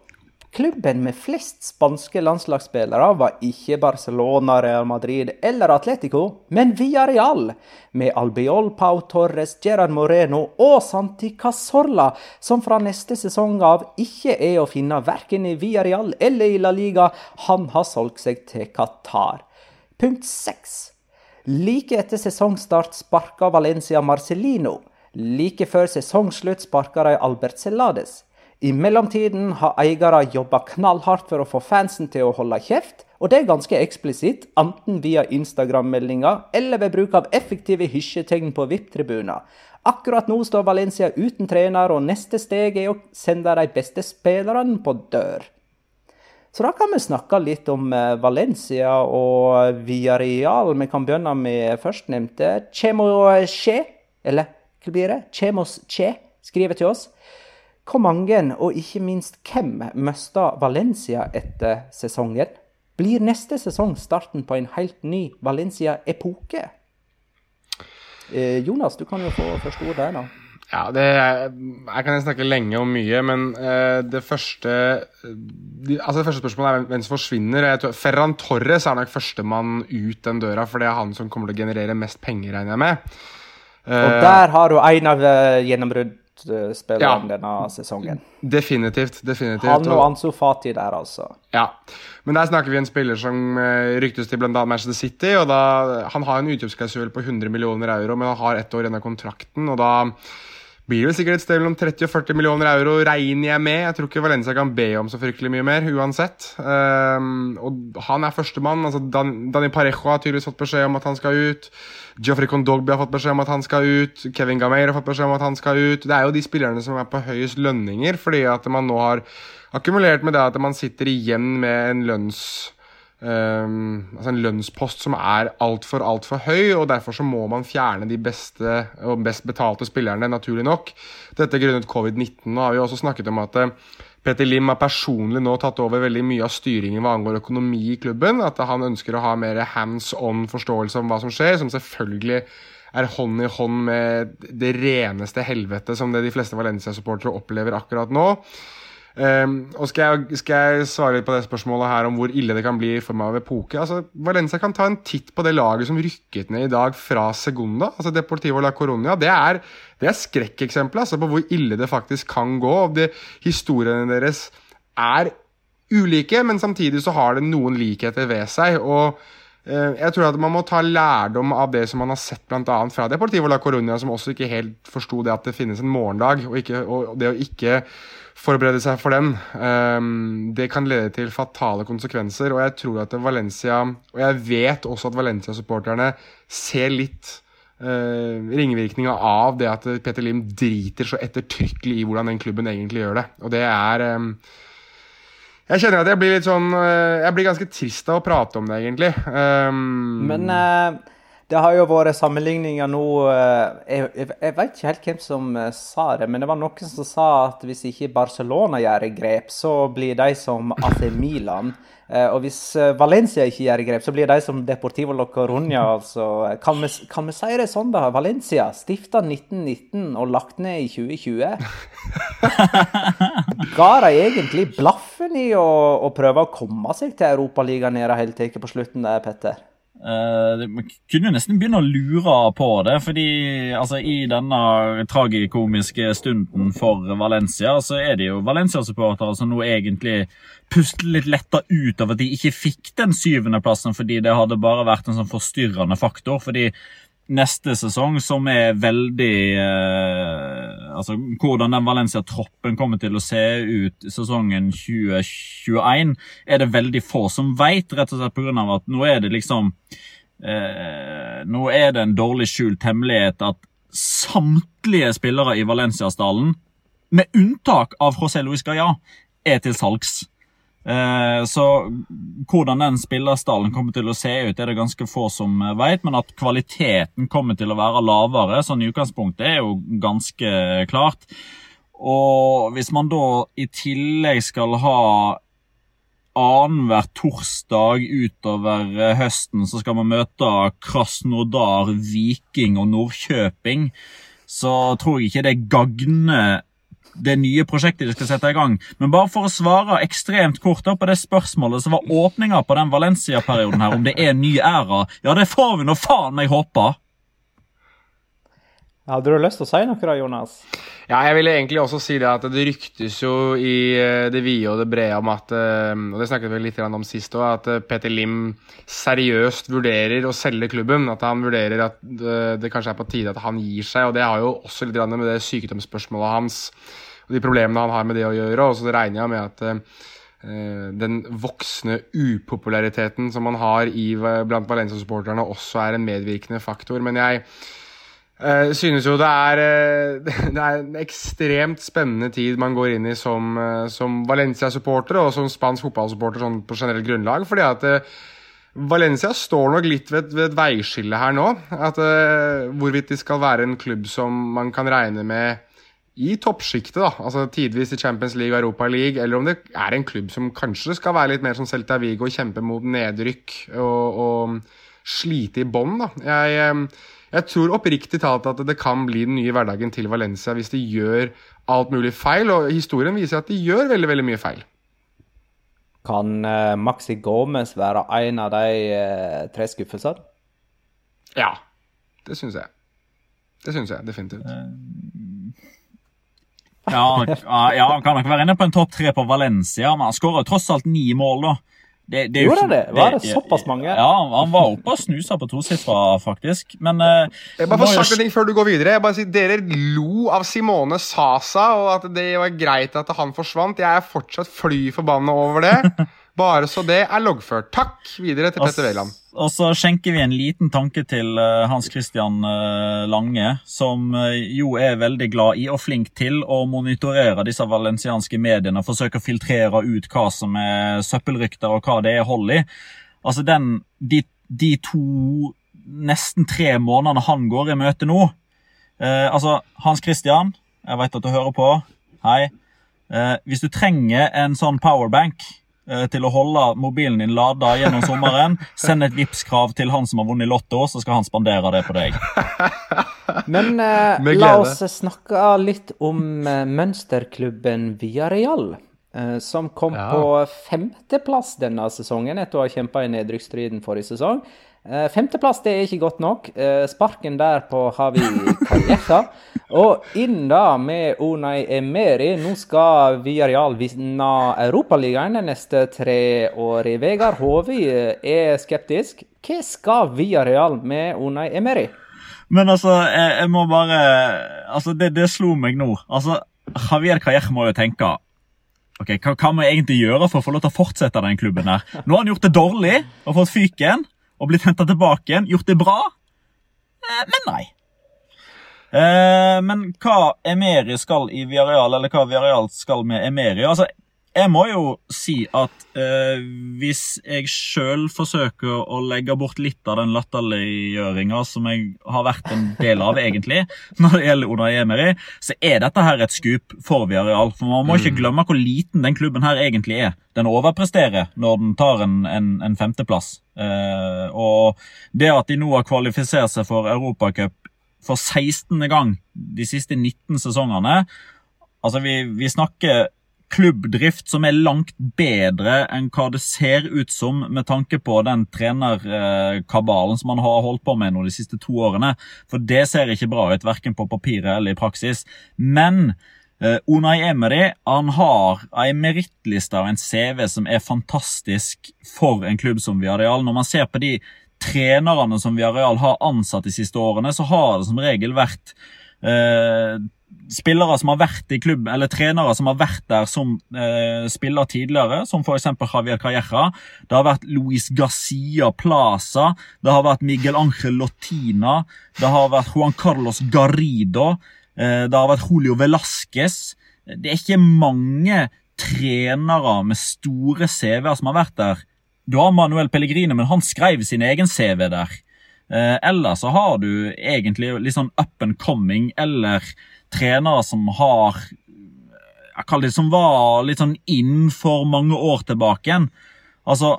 Klubben med flest spanske landslagsspillere var ikke Barcelona, Real Madrid eller Atletico, men Villarreal, med Albiol, Pau Torres, Gerard Moreno og Santi Casorla, som fra neste sesong av ikke er å finne verken i Villarreal eller i La Liga. Han har solgt seg til Qatar. Punkt 6. Like etter sesongstart sparka Valencia Marcelino. Like før sesongslutt sparka de Albert Celades. I mellomtiden har eiere jobba knallhardt for å få fansen til å holde kjeft, og det er ganske eksplisitt, enten via Instagram-meldinger eller ved bruk av effektive hysjetegn på VIP-tribuner. Akkurat nå står Valencia uten trener, og neste steg er å sende de beste spillerne på dør. Så da kan vi snakke litt om Valencia og Villarreal. Vi kan begynne med førstnevnte Chemoche, eller hva blir det? Chemos Che skriver til oss. Hvor mange, og ikke minst hvem, mista Valencia etter sesongen? Blir neste sesong starten på en helt ny Valencia-epoke? Eh, Jonas, du kan jo få første ord der, da. Ja, det Jeg kan snakke lenge om mye, men uh, det første altså det første spørsmålet er hvem som forsvinner. Jeg tror, Ferran Torres er nok førstemann ut den døra, for det er han som kommer til å generere mest penger, regner jeg med. Og der har du en av uh, gjennombruddspillerne ja, denne sesongen. Definitivt. definitivt. Han og Ansu Fati der, altså. Ja, men der snakker vi en spiller som ryktes til bl.a. Manchester City. og da, Han har en utkjøpsklausul på 100 millioner euro, men han har ett år igjen av kontrakten. og da blir det sikkert et sted mellom 30 og 40 millioner euro, regner jeg med. Jeg tror ikke Valencia kan be om så fryktelig mye mer, uansett. Um, og han er førstemann. Altså Dan, Dani Parejo har tydeligvis fått beskjed om at han skal ut. Geoffrey Condogby har fått beskjed om at han skal ut. Kevin Gameir har fått beskjed om at han skal ut. Det er jo de spillerne som er på høyest lønninger, fordi at man nå har akkumulert med det at man sitter igjen med en lønns Um, altså en lønnspost som er altfor altfor høy, og derfor så må man fjerne de beste og best betalte spillerne, naturlig nok. Dette grunnet covid-19. Nå har vi også snakket om at eh, Peter Lim har personlig nå tatt over veldig mye av styringen hva angår økonomi i klubben. At han ønsker å ha mer hands on forståelse om hva som skjer, som selvfølgelig er hånd i hånd med det reneste helvete som det de fleste Valencia-supportere opplever akkurat nå. Um, og skal jeg, skal jeg, svare litt på det spørsmålet her om hvor ille det kan bli i form av epoke? Altså, Valencia kan ta en titt på det laget som rykket ned i dag fra Segunda, altså Deportivo la Coronia. Det er, det er skrekkeksempelet altså, på hvor ille det faktisk kan gå. og det, Historiene deres er ulike, men samtidig så har det noen likheter ved seg. og eh, jeg tror at Man må ta lærdom av det som man har sett blant annet fra Deportivo la Coruña, som også ikke helt forsto det at det finnes en morgendag, og, ikke, og det å ikke forberede seg for den. Um, det kan lede til fatale konsekvenser. Og jeg tror at Valencia, og jeg vet også at Valencia-supporterne ser litt uh, ringvirkninga av det at Peter Lim driter så ettertrykkelig i hvordan den klubben egentlig gjør det. Og det er um, jeg kjenner at jeg blir litt sånn Jeg blir ganske trist av å prate om det, egentlig. Um, Men uh, Det har jo vært sammenligninger nå eh, Jeg, jeg, jeg vet ikke helt hvem som eh, sa det, men det var noen som sa at hvis ikke Barcelona gjør grep, så blir de som AC Milan. Eh, Og hvis Valencia ikke gjør grep, så blir de som Deportivo La Coruña. Altså. Kan, vi, kan vi si det sånn, da? Valencia stifta 1919 og lagt ned i 2020. [LAUGHS] Ga de egentlig blaffen i å, å prøve å komme seg til Europaligaen hele tatt på slutten der, Petter? Eh, Man kunne jo nesten begynne å lure på det, fordi altså, i denne tragikomiske stunden for Valencia, så er det jo Valencia-supportere som nå egentlig puster litt letta ut av at de ikke fikk den syvendeplassen fordi det hadde bare vært en sånn forstyrrende faktor. fordi neste sesong, som er veldig eh, Altså hvordan den Valencia-troppen kommer til å se ut sesongen 2021, er det veldig få som vet, rett og slett pga. at nå er det liksom eh, Nå er det en dårlig skjult hemmelighet at samtlige spillere i Valencia-stallen, med unntak av José Luis Galla, er til salgs. Eh, Så hvordan den spillerstallen kommer til å se ut, er det ganske få som eh, vet, men at kvaliteten kommer til å være lavere, sånn i utgangspunktet, er jo ganske klart. Og hvis man da i tillegg skal ha annenhver torsdag utover eh, høsten, så skal man møte Krasnodar, Viking og Nordkjøping, så tror jeg ikke det gagner det nye prosjektet de skal sette i gang. Men bare for å svare ekstremt kort på det spørsmålet som var åpninga på den Valencia-perioden her, om det er en ny æra, ja, det får vi nå faen meg håpe. Hadde du lyst til å si noe da, Jonas? Ja, jeg ville egentlig også si det at det ryktes jo i eh, det vide og det brede om at eh, Og det snakket vi litt om sist òg, at eh, Peter Lim seriøst vurderer å selge klubben. At han vurderer at det kanskje er på tide at han gir seg. Og det har jo også litt med det sykdomsspørsmålet hans og de problemene han har med det å gjøre. Og så regner jeg med at den voksne upopulariteten som man har i, blant Valencia-supporterne, også er en medvirkende faktor. Men jeg uh, synes jo det er, [LAUGHS] det er en ekstremt spennende tid man går inn i som, som Valencia-supporter og som spansk fotballsupporter sånn på generelt grunnlag. fordi at Valencia står nok litt ved, ved et veiskille her nå. At, hvorvidt de skal være en klubb som man kan regne med i toppsjiktet, da, altså tidvis i Champions League og Europa League, eller om det er en klubb som kanskje skal være litt mer som Celta Vigo og kjempe mot nedrykk og, og slite i bånn. Jeg, jeg tror oppriktig talt at det kan bli den nye hverdagen til Valencia hvis de gjør alt mulig feil, og historien viser at de gjør veldig, veldig mye feil. Kan uh, Maxi Gomez være en av de uh, tre skuffelsene? Ja, det syns jeg. Det syns jeg definitivt. Ja, ja, han kan nok være inne på en topp tre på Valencia, men han skåra tross alt ni mål, da. Det, det Gjorde han det? Var det, det såpass mange? Ja, han var oppe og snusa på tosifra, faktisk. Men uh, Jeg bare får sagt en ting før du går videre. Jeg bare sier, Dere lo av Simone Sasa, og at det var greit at han forsvant. Jeg er fortsatt fly forbanna over det. [LAUGHS] Bare så det er loggført. Takk videre til Petter Wæland. Og så skjenker vi en liten tanke til uh, Hans Christian uh, Lange, som uh, jo er veldig glad i og flink til å monitorere disse valensianske mediene og forsøke å filtrere ut hva som er søppelrykter og hva det er hold i. Altså den, de, de to nesten tre månedene han går i møte nå Altså, Hans Christian, jeg vet at du hører på. Hei. hvis du trenger en sånn powerbank til å holde mobilen din lada gjennom sommeren. [LAUGHS] Send et Vipps-krav til han som har vunnet Lotto, så skal han spandere det på deg. [LAUGHS] Men eh, la oss snakke litt om eh, mønsterklubben Villarreal. Eh, som kom ja. på femteplass denne sesongen etter å ha kjempa i nedrykksstriden forrige sesong. Eh, femteplass det er ikke godt nok. Eh, sparken der på Havi Calleja. Og inn da med Unai Emeri. Nå skal Villarreal vinne Europaligaen de neste tre årene. Vegard Håvi er skeptisk. Hva skal Villarreal med Unai Emeri? Men altså, jeg, jeg må bare Altså, det, det, slo meg nå. Altså, Javier Calleja må jo tenke Ok, hva hva må jeg egentlig gjøre for å få lov til å fortsette den klubben her? Nå har han gjort det dårlig og fått fyken og blitt henta tilbake igjen. Gjort det bra, eh, men nei. Eh, men hva Emeri skal i Viareal, eller hva Viareal skal med Emeri altså, jeg må jo si at eh, hvis jeg sjøl forsøker å legge bort litt av den latterliggjøringa som jeg har vært en del av, egentlig, [LAUGHS] når det gjelder Unai Emery, så er dette her et skup for Viareal. For man må ikke glemme hvor liten den klubben her egentlig er. Den overpresterer når den tar en, en, en femteplass. Eh, og det at de nå har kvalifisert seg for Europacup for 16. gang de siste 19 sesongene Altså, vi, vi snakker klubbdrift som er langt bedre enn hva det ser ut som med tanke på den trenerkabalen som han har holdt på med nå de siste to årene. For det ser ikke bra ut, verken på papiret eller i praksis. Men uh, Unai Emery han har en merittliste og en CV som er fantastisk for en klubb som Viareal. Når man ser på de trenerne som Viareal har ansatt de siste årene, så har det som regel vært uh, spillere som har vært i klubb, eller trenere som har vært der som eh, spiller tidligere, som f.eks. Javier Calleja. Det har vært Luis Garcia Plaza, det har vært Miguel Ángel Lotina, det har vært Juan Carlos Garrido, eh, det har vært Julio Velasquez. Det er ikke mange trenere med store CV-er som har vært der. Du har Manuel Pellegrino, men han skrev sin egen CV der. Eh, eller så har du egentlig litt sånn up and coming, eller trenere som har Jeg kaller det som var litt sånn inn for mange år tilbake igjen. Altså,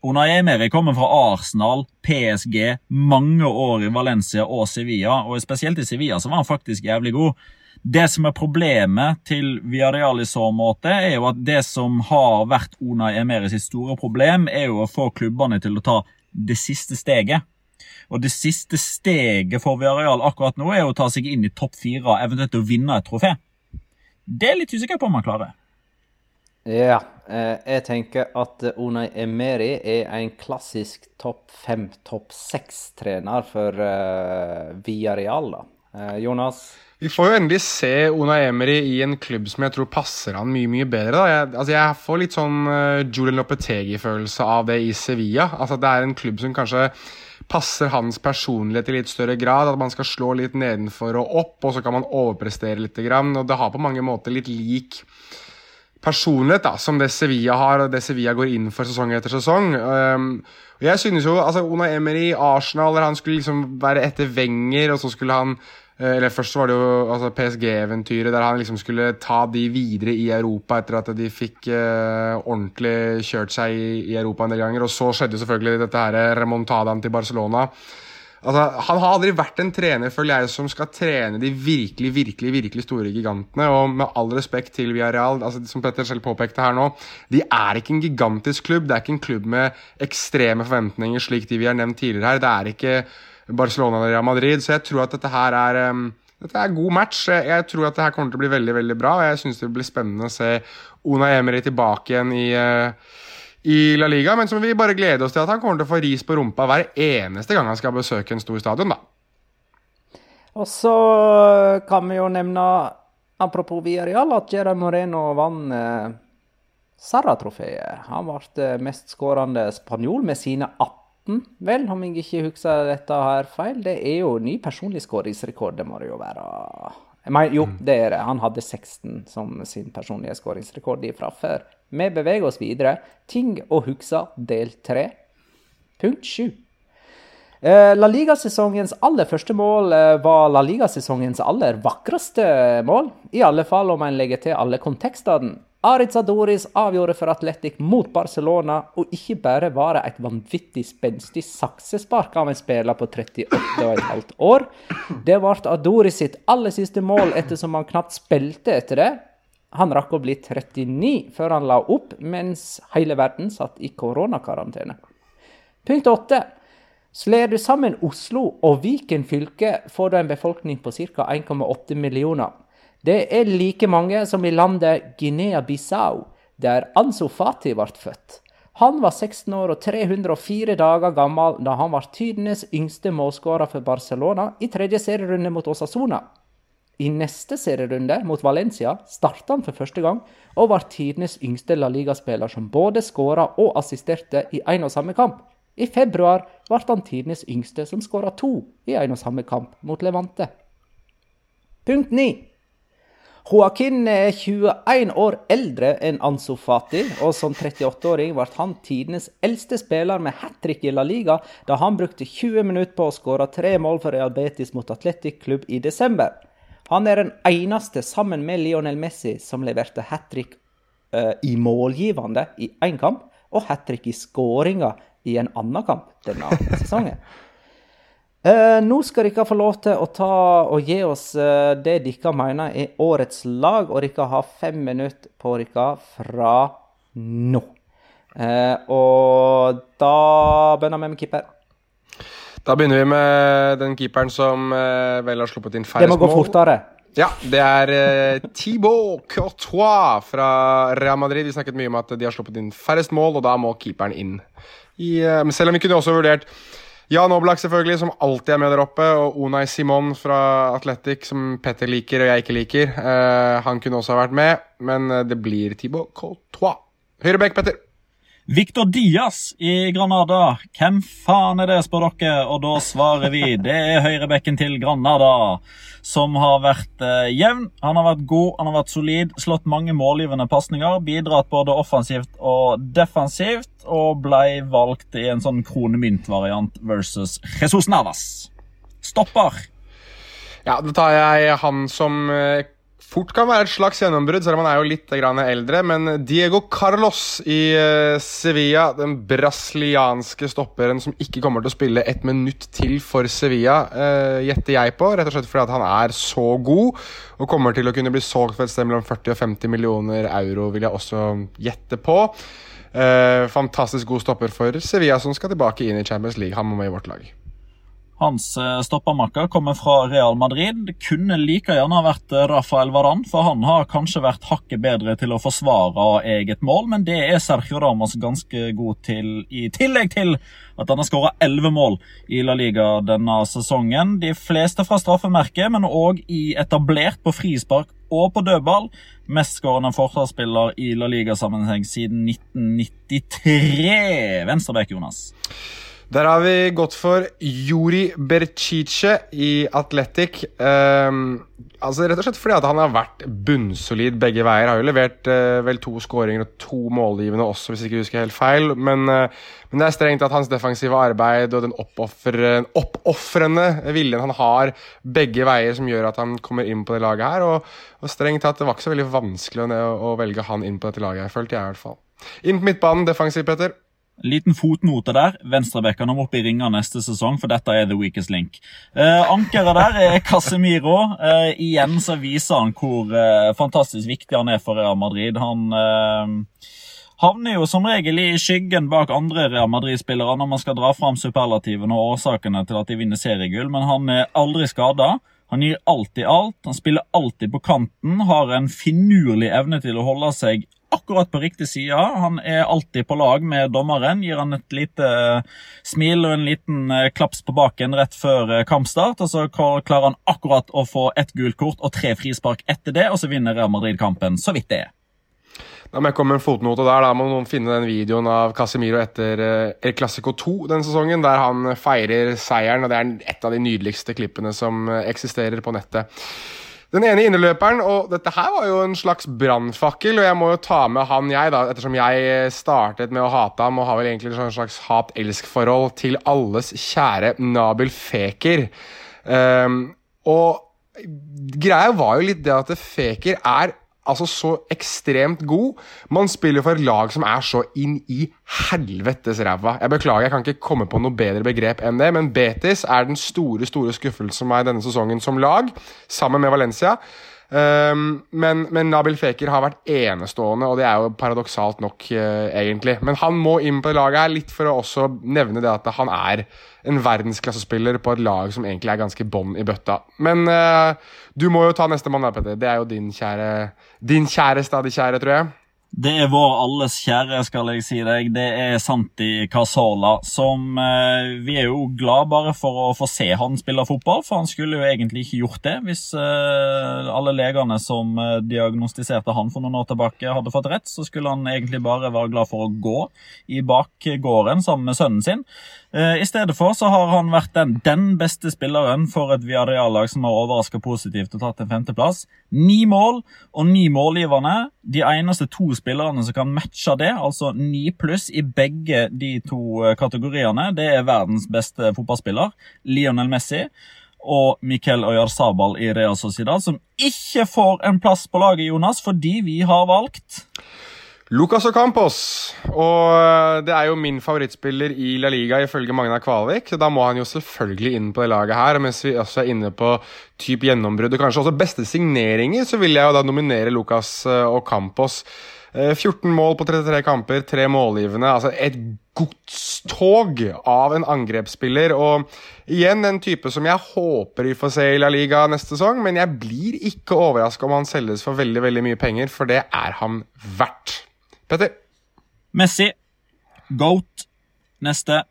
Unai Emery kommer fra Arsenal, PSG, mange år i Valencia og Sevilla. Og spesielt i Sevilla så var han faktisk jævlig god. Det som er problemet til Viareal i så måte, er jo at det som har vært Unai Emery store problem, er jo å få klubbene til å ta det siste steget. Og det siste steget for Villarreal akkurat nå er å ta seg inn i topp fire, eventuelt å vinne et trofé. Det er litt usikker på om han klarer. Ja, eh, jeg tenker at Unai Emery er en klassisk topp fem, topp seks-trener for uh, Villarreal, da. Jonas? Vi får jo endelig se Unai Emery i en klubb som jeg tror passer han mye mye bedre. da. Jeg, altså jeg får litt sånn Julian Lopetegi-følelse av det i Sevilla. Altså Det er en klubb som kanskje passer hans personlighet i litt større grad. At man skal slå litt nedenfor og opp, og så kan man overprestere litt. Og det har på mange måter litt lik personlighet da, som det Sevilla har, og det Sevilla går inn for sesong etter sesong. Um, og jeg synes jo, altså Ona Emery Arsenal, han skulle liksom være etter Wenger, og så skulle han eller Først var det jo altså PSG-eventyret, der han liksom skulle ta de videre i Europa etter at de fikk uh, ordentlig kjørt seg i, i, Europa en del ganger. Og så skjedde jo selvfølgelig dette her remontadaen til Barcelona. Altså, Han har aldri vært en trener føler jeg, som skal trene de virkelig virkelig, virkelig store gigantene. Og med all respekt til Villarreal, altså, som Petter selv påpekte her nå, de er ikke en gigantisk klubb. Det er ikke en klubb med ekstreme forventninger, slik de vi har nevnt tidligere her. Det er ikke Barcelona og Real Madrid. Så jeg tror at dette her er um, dette er god match. Jeg tror at det her kommer til å bli veldig veldig bra. og Jeg syns det blir spennende å se Una Emery tilbake igjen i, uh, i La Liga. Men så må vi bare glede oss til at han kommer til å få ris på rumpa hver eneste gang han skal besøke en stor stadion, da. Og så kan vi jo nevne, apropos Villarreal, at Gerard Moreno vant eh, Sarra-trofeet. Han ble eh, mestskårende spanjol med sine 18 18, vel, om jeg ikke husker dette her feil. Det er jo ny personlig skåringsrekord, det må det jo være. Mener, jo, mm. det er det. Han hadde 16 som sin personlige skåringsrekord fra før. Vi beveger oss videre. Ting å huske, del 3. Punkt 7. Eh, La Liga-sesongens aller første mål eh, var La Liga-sesongens aller vakreste mål. I alle fall om en legger til alle kontekstene. Aritz Adoris avgjorde for Atletic mot Barcelona, og ikke bare var det et vanvittig spenstig saksespark av en spiller på 38,5 år. Det ble Adoris sitt aller siste mål ettersom han knapt spilte etter det. Han rakk å bli 39 før han la opp, mens hele verden satt i koronakarantene. Punkt 8. Slår du sammen Oslo og Viken fylke, får du en befolkning på ca. 1,8 millioner. Det er like mange som i landet Guinea-Bissau, der Ansu Fati ble født. Han var 16 år og 304 dager gammel da han var tidenes yngste målskårer for Barcelona i tredje serierunde mot Osasona. I neste serierunde, mot Valencia, starta han for første gang og var tidenes yngste La Liga-spiller som både skåra og assisterte i én og samme kamp. I februar ble han tidenes yngste som skåra to i én og samme kamp mot Levante. Punkt 9. Joaquin er 21 år eldre enn Ansu Fati, og som 38-åring ble han tidenes eldste spiller med hat trick i La Liga da han brukte 20 minutter på å skåre tre mål for Real Betis mot Atletic Klubb i desember. Han er den eneste, sammen med Lionel Messi, som leverte hat trick uh, i målgivende i én kamp, og hat trick i skåringa i en annen kamp denne sesongen. [LAUGHS] Uh, nå skal dere få lov til å ta og gi oss uh, det dere mener er årets lag, og dere har fem minutter på dere fra nå. Uh, og da begynner vi med keeper. Da begynner vi med den keeperen som vel har sluppet inn færrest mål. Det må gå fortere. Ja, det er uh, Thibaut Courtois fra Real Madrid. Vi snakket mye om at de har sluppet inn færrest mål, og da må keeperen inn. I, selv om vi kunne også vurdert Jan Oblak, selvfølgelig, som alltid er med der oppe. Og Unai Simon fra Athletic, som Petter liker og jeg ikke liker. Uh, han kunne også ha vært med, men eh, det blir Thibaut Courtois. Høyre bekk, Petter. Victor Diaz i Granada. Hvem faen er det, spør dere? Og da svarer vi det er høyrebekken til Granada, som har vært eh, jevn. Han har vært god, han har vært solid, slått mange målgivende pasninger, bidratt både offensivt og defensivt, og ble valgt i en sånn kronemyntvariant versus Jesus Navas. Stopper. Ja, da tar jeg han som eh, fort kan være et slags gjennombrudd, selv om han er jo litt eldre. Men Diego Carlos i uh, Sevilla, den brasilianske stopperen som ikke kommer til å spille ett minutt til for Sevilla, uh, gjetter jeg på. Rett og slett fordi han er så god og kommer til å kunne bli solgt for et sted mellom 40 og 50 millioner euro, vil jeg også gjette på. Uh, fantastisk god stopper for Sevilla, som skal tilbake inn i Champions League. Han må med i vårt lag. Hans eh, stoppermakker kommer fra Real Madrid. Det kunne like gjerne vært eh, Rafael Varan, for han har kanskje vært hakket bedre til å forsvare eget mål, men det er Sergio Ramos ganske god til, i tillegg til at han har skåra elleve mål i La Liga denne sesongen. De fleste fra straffemerket, men òg i etablert på frispark og på dødball. Mestskårende forsvarsspiller i La Liga-sammenheng siden 1993. Venstrebekk, Jonas. Der har vi gått for Juri Bercice i Athletic. Um, altså Rett og slett fordi han har vært bunnsolid begge veier. Har jo levert uh, vel to skåringer og to målgivende også, hvis jeg ikke husker helt feil. Men, uh, men det er strengt at hans defensive arbeid og den oppofrende viljen han har begge veier, som gjør at han kommer inn på det laget her. Og, og strengt tatt, det var ikke så veldig vanskelig å, å velge han inn på dette laget, følte jeg i hvert fall. Inn på midtbanen, defensiv, Petter. Liten fotnote der. Venstrebekkene må opp i ringer neste sesong, for dette er the weakest link. Eh, ankeret der er Casemiro. Eh, igjen så viser han hvor eh, fantastisk viktig han er for Real Madrid. Han eh, havner jo som regel i skyggen bak andre Real Madrid-spillere når man skal dra fram superlativene og årsakene til at de vinner seriegull, men han er aldri skada. Han gir alltid alt, han spiller alltid på kanten, har en finurlig evne til å holde seg akkurat på riktig side. Han er alltid på lag med dommeren. Gir han et lite eh, smil og en liten eh, klaps på baken rett før eh, kampstart. og Så klarer han akkurat å få ett gult kort og tre frispark etter det, og så vinner Real Madrid kampen, så vidt det er. Da må jeg komme med en fotnote der. Da må noen finne den videoen av Casemiro etter El Clásico 2 den sesongen, der han feirer seieren. og Det er et av de nydeligste klippene som eksisterer på nettet. Den ene inneløperen, og dette her var jo en slags brannfakkel, og jeg må jo ta med han, jeg, da, ettersom jeg startet med å hate ham og har vel egentlig et slags hat-elsk-forhold til alles kjære Nabil Feker. Um, og greia var jo litt det at Feker er altså så ekstremt god. Man spiller for et lag som er så inn i helvetes ræva. Jeg beklager, jeg kan ikke komme på noe bedre begrep enn det, men Betis er den store store skuffelsen meg denne sesongen som lag, sammen med Valencia. Um, men, men, Nabil Feker har vært enestående, og det er jo paradoksalt nok, uh, egentlig. Men han må inn på laget her, litt for å også nevne det at han er en verdensklassespiller på et lag som egentlig er ganske bånn i bøtta. Men uh, du må jo ta neste mann, Petter. Det er jo din kjære Din kjære stadig kjære, tror jeg. Det er vår alles kjære, skal jeg si deg. Det er Santi Casola. Som eh, Vi er jo glad bare for å få se han spille fotball, for han skulle jo egentlig ikke gjort det hvis eh, alle legene som eh, diagnostiserte han for noen år tilbake, hadde fått rett. Så skulle han egentlig bare være glad for å gå i bakgården sammen med sønnen sin. Eh, I stedet for så har han vært den, den beste spilleren for et Viareal-lag som har overraska positivt og tatt en femteplass. Ni mål og ni målgiverne. De eneste to spillerne som kan matche det, altså ni pluss i begge de to eh, kategoriene, det er verdens beste fotballspiller, Lionel Messi og Miquel Oyarzabal i Real Sociedad, som ikke får en plass på laget, Jonas, fordi vi har valgt Lucas Ocampos. Og eh, det er jo min favorittspiller i La Liga ifølge Magna Kvalvik. Så da må han jo selvfølgelig inn på det laget her. Mens vi også er inne på type gjennombrudd og kanskje også beste signeringer, så vil jeg jo da nominere Lucas eh, Ocampos. 14 eh, mål på 33 kamper, tre målgivende. Altså et godstog av en angrepsspiller. Og igjen en type som jeg håper vi får se i La Liga neste sesong, men jeg blir ikke overraska om han selges for veldig, veldig mye penger, for det er han verdt. Petter? Messi. Goat. Neste.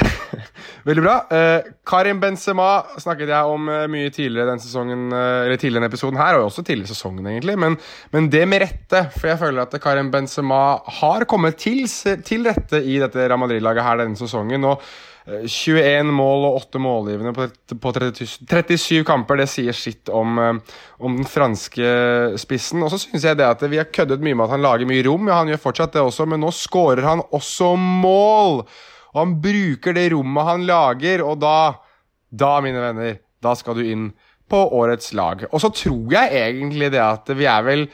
[LAUGHS] Veldig bra. Eh, Karim Benzema snakket jeg om eh, mye tidligere den sesongen, eh, eller tidligere denne episoden her, og også tidligere sesongen, egentlig. Men, men, det med rette, for jeg føler at Karim Benzema har kommet til, til rette i dette Real Madrid-laget her denne sesongen. og 21 eh, mål og 8 målgivende på 37 kamper. Det sier sitt om, eh, om den franske spissen. Og så syns jeg det at vi har køddet mye med at han lager mye rom. Ja, han gjør fortsatt det også, men nå skårer han også mål! Og han bruker det rommet han lager, og da, da, mine venner, da skal du inn på årets lag. Og så tror jeg egentlig det at vi er vel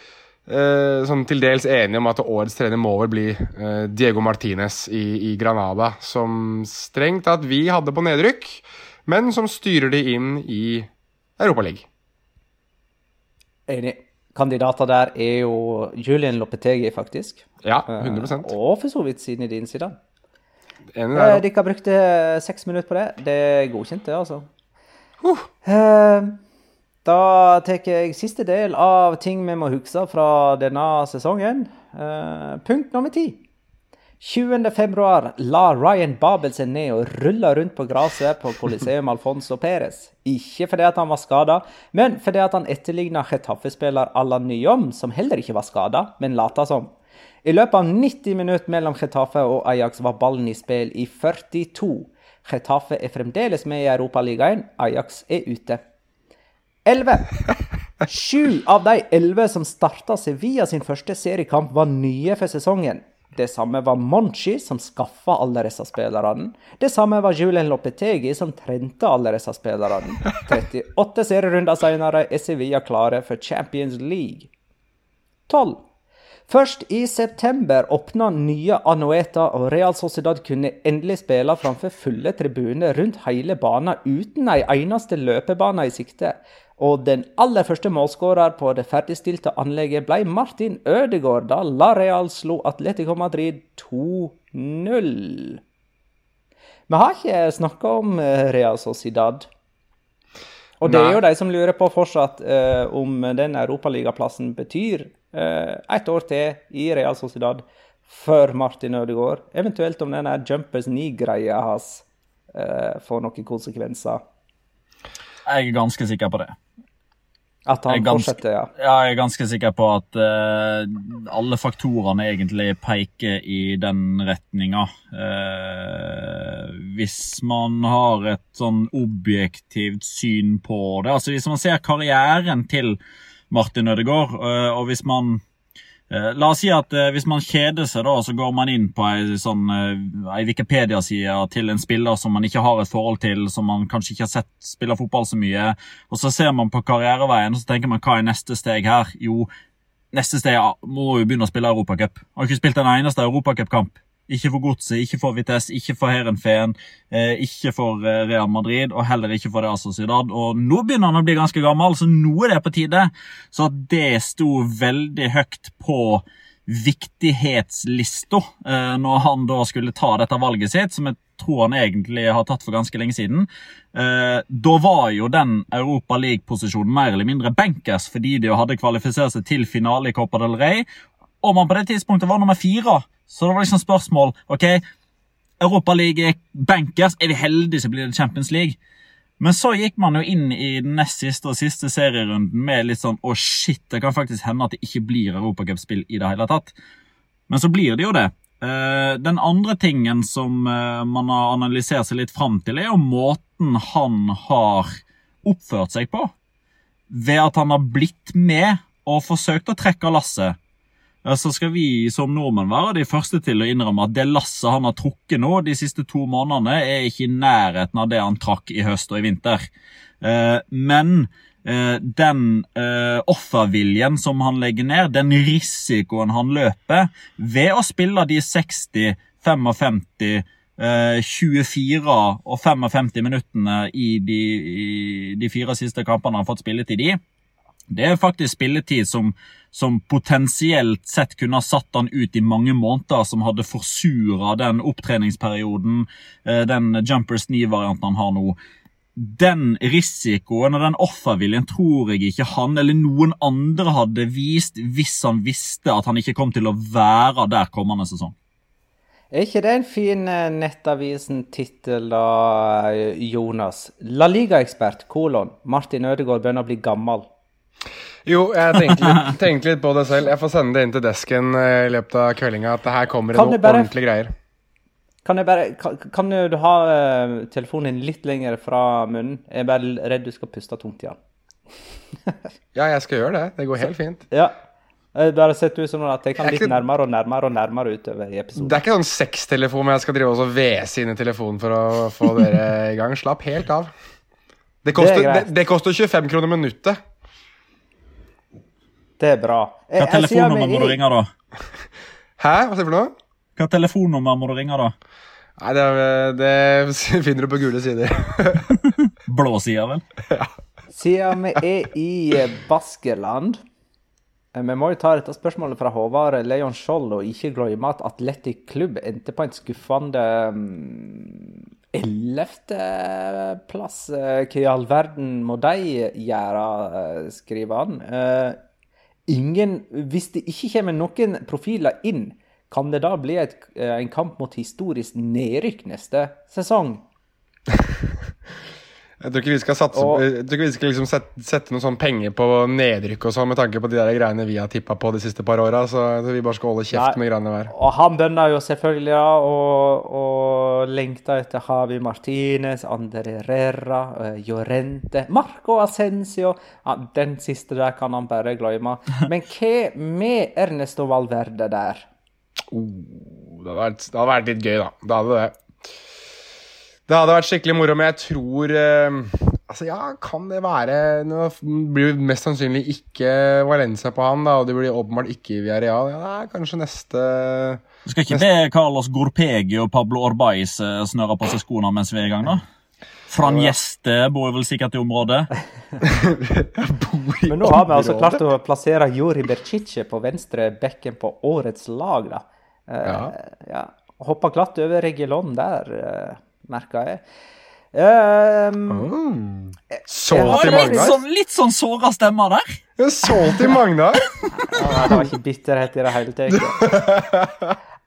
eh, sånn til dels enige om at årets trener må vel bli eh, Diego Martinez i, i, Granada, som strengt tatt vi hadde på nedrykk, men som styrer de inn i Europaligaen. Enig. Kandidater der er jo Julian Lopetegi, faktisk. Ja, 100 eh, Og for så vidt siden i din side. Enig der, eh, Dere brukte seks minutter på det. Det er godkjent, det, altså. Uh. Eh, da tar jeg siste del av ting vi må huske fra denne sesongen. Uh, punkt nummer ti. 20.2 la Ryan Babel seg ned og rulla rundt på gresset på Coliseum Alfonso Perez. Ikke fordi han var skada, men fordi han etterligna Chetaffe-spiller Allan Nyom, som heller ikke var skada, men lata som. I løpet av 90 minutter mellom Chetaffe og Ajax var ballen i spill i 42. Chetaffe er fremdeles med i Europaligaen, Ajax er ute. Elleve. Sju av de elleve som starta Sevilla sin første seriekamp, var nye for sesongen. Det samme var Monchi, som skaffa alle disse spillerne. Det samme var Julen Lopetegi, som trente alle disse spillerne. 38 serierunder senere er Sevilla klare for Champions League. 12. Først i september åpna nye Anueta, og Real Sociedad kunne endelig spille framfor fulle tribuner rundt hele banen uten ei eneste løpebane i sikte. Og den aller første målskårer på det ferdigstilte anlegget ble Martin Ødegaard da La Real slo Atletico Madrid 2-0. Vi har ikke snakka om eh, Real Sociedad. Og det er jo de som lurer på fortsatt eh, om den europaligaplassen betyr eh, ett år til i Real Sociedad før Martin Ødegaard. Eventuelt om denne Jumpers knee-greia hans eh, får noen konsekvenser. Jeg er ganske sikker på det. At han ganske, fortsetter, ja. ja. Jeg er ganske sikker på at uh, alle faktorene egentlig peker i den retninga. Uh, hvis man har et sånn objektivt syn på det. Altså Hvis man ser karrieren til Martin Ødegaard, uh, og hvis man la oss si at eh, Hvis man kjeder seg, da, så går man inn på ei sånn, ei Wikipedia-side til en spiller som man ikke har et forhold til, som man kanskje ikke har sett spille fotball så mye. og Så ser man på karriereveien og så tenker man hva er neste steg her? Jo, neste steg må jo begynne å spille Europacup. Har ikke spilt en eneste europacupkamp ikke for Godset, ikke for Vitesse, ikke for Heerenveen, eh, ikke for eh, Real Madrid og heller ikke for Real Sociedad. Og nå begynner han å bli ganske gammel, så nå er det på tide. Så det sto veldig høyt på viktighetslista eh, når han da skulle ta dette valget sitt, som jeg tror han egentlig har tatt for ganske lenge siden. Eh, da var jo den Europa League-posisjonen mer eller mindre bankers fordi de hadde kvalifisert seg til finale i Copa del Rey, og man på det tidspunktet var nummer fire. Så det var liksom spørsmål ok, Europaligaen er bankers. Er vi heldige, så blir det Champions League. Men så gikk man jo inn i den nest siste og siste serierunden med litt sånn Å, shit, det kan faktisk hende at det ikke blir europacupspill i det hele tatt. Men så blir det jo det. Eh, den andre tingen som eh, man har analysert seg litt fram til, er jo måten han har oppført seg på. Ved at han har blitt med og forsøkt å trekke lasset. Så skal vi som nordmenn være de første til å innrømme at det lasset han har trukket nå de siste to månedene, er ikke i nærheten av det han trakk i høst og i vinter. Eh, Men eh, den eh, offerviljen som han legger ned, den risikoen han løper ved å spille de 60, 55, eh, 24 og 55 minuttene i de, i de fire siste kampene han har fått spilletid i, det er faktisk spilletid som, som potensielt sett kunne ha satt han ut i mange måneder, som hadde forsura den opptreningsperioden, eh, den Jumpers 9-varianten han har nå. Den risikoen og den offerviljen tror jeg ikke han eller noen andre hadde vist hvis han visste at han ikke kom til å være der kommende sesong. Er ikke det en fin eh, Nettavisen-tittel, eh, Jonas? La liga-ekspert, kolon. Martin Ødegaard begynner å bli gammel. Jo, jeg tenkte litt, [LAUGHS] tenkte litt på det selv. Jeg får sende det inn til desken eh, i løpet av kveldinga at det her kommer det Kan noe du bare- ordentlige greier. Kan, jeg bare, kan, kan du ha eh, telefonen din litt lenger fra munnen? Jeg er bare redd du skal puste tungt igjen. Ja, jeg skal gjøre det. Det går helt fint. Ja. Det bare sett ut som at jeg kan Jeg litt ikke- nærmere og nærmere og nærmere utover i episoden. Det er ikke sånn sextelefon hvor jeg skal drive og hvese inn i telefonen for å få dere i gang. Slapp helt av. Det koster, Det det, det koster 25 kroner minuttet. Det er bra. Jeg- Hva telefonnummer må du ringe, da? [LAUGHS] Hæ? Hva sier du for noe? Hva telefonnummer må du ringe, da? Nei, det, det [LAUGHS] finner du på gule sider. [LAUGHS] Blå sider, vel? Siden vi er i eh, Baskeland eh, Vi må jo ta dette spørsmålet fra Håvard Leon Skjold og ikke glemme at Atletic Klubb endte på en skuffende ellevteplass. Hva i all verden må de gjøre, eh, skriver han. Ingen, hvis det ikke kommer noen profiler inn, kan det da bli et, eh, en kamp mot historisk nedrykk neste sesong? [LAUGHS] Jeg tror ikke vi skal, satse, Og- jeg tror ikke vi skal liksom sette, sette noe sånn penger på nedrykk og sånn med tanke på de der greiene vi har tippa på de siste par åra. Så vi bare skal holde kjeft Nei. med greiene der. Og han bønner jo selvfølgelig ja, og, og lengta etter Javi Martinez, Ander Herrera, uh, Llorente, Marco Ascencio. Ja, den siste der kan han bare glemme. [LAUGHS] Men hva med Ernesto Valverde der? Oh, det, hadde vært, det hadde vært litt gøy, da. Det hadde det. Det hadde vært skikkelig moro, men jeg tror eh, Altså, ja, kan det være Nå blir det mest sannsynlig ikke Valencia på han, da, og det blir åpenbart ikke Villarreal. Ja, det er kanskje neste Du skal ikke be Carlos Gorpegi og Pablo Orbais eh, snøre på seg skoene mens vi er i gang, da? Fran Gjeste bor vel sikkert i området. [LAUGHS] Men nå har vi altså klart å plassere Juri Bercice på venstre bekken på årets lag, da. Uh, Ja. ja. Hoppa glatt over Regulon der, uh, merka jeg. Um, Solgt til Litt Magnar. sånn, litt sånn såra stemmer der. Ja, Solgt til Magnar! [LAUGHS] ja, det var ikke bitterhet i det hele tatt.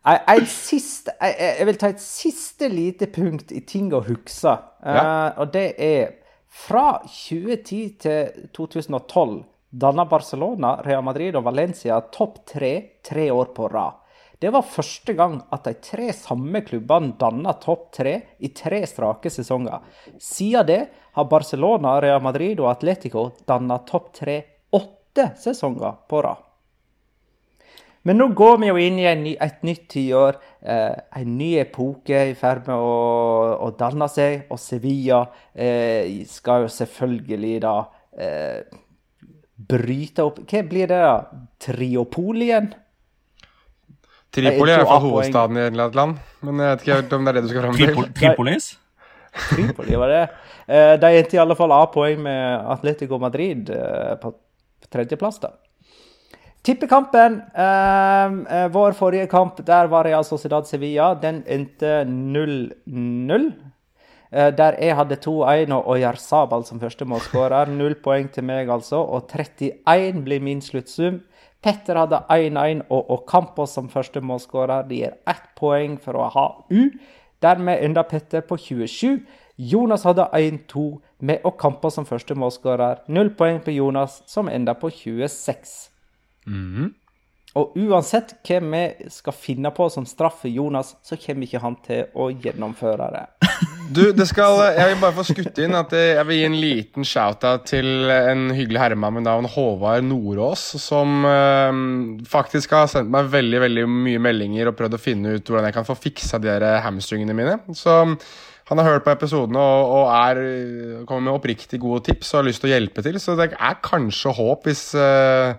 Jeg, jeg vil ta et siste lite punkt i ting å huske. ja. uh, og det er fra 2010 til 2012 danna Barcelona, Real Madrid og Valencia topp tre tre år på rad. Det var første gang at de tre samme klubbene danna topp tre i tre strake sesonger. Siden det har Barcelona, Real Madrid og Atletico danna topp tre åtte sesonger på rad. Men nå går vi jo inn i ny, et nytt tiår. Eh, en ny epoke i ferd med å, å danne seg. Og Sevilla eh, skal jo selvfølgelig da eh, bryte opp Hva blir det, da? Triopolien? Tripoli er fall hovedstaden i et eller annet land. Men jeg vet ikke helt om det er det du skal fram til. Tripolis. [LAUGHS] Tripoli, var det? Eh, de endte i alle fall A-poeng med Atletico Madrid eh, på tredjeplass, da. Tippekampen. Eh, eh, vår forrige kamp, der var Real Sociedad Sevilla. Den endte 0-0. Eh, der jeg hadde 2-1 og Oyarzabal som første målskårer. Null poeng til meg, altså. Og 31 blir min sluttsum. Petter hadde 1-1 og Ocampos som første målskårer. Det gir ett poeng for å ha U. Dermed enda Petter på 27. Jonas hadde 1-2 med Ocampos som første målskårer. Null poeng på Jonas, som enda på 26. Og uansett hva vi skal finne på som straff for Jonas, så kommer ikke han til å gjennomføre det. [LAUGHS] Du, det skal, Jeg vil bare få skutt inn at jeg vil gi en liten shout-out til en hyggelig herremann med navn Håvard Nordås, som øh, faktisk har sendt meg veldig veldig mye meldinger og prøvd å finne ut hvordan jeg kan få fiksa de der hamstringene mine. Så han har hørt på episodene og, og er, kommer med oppriktig gode tips og har lyst til å hjelpe til, så det er kanskje håp hvis øh,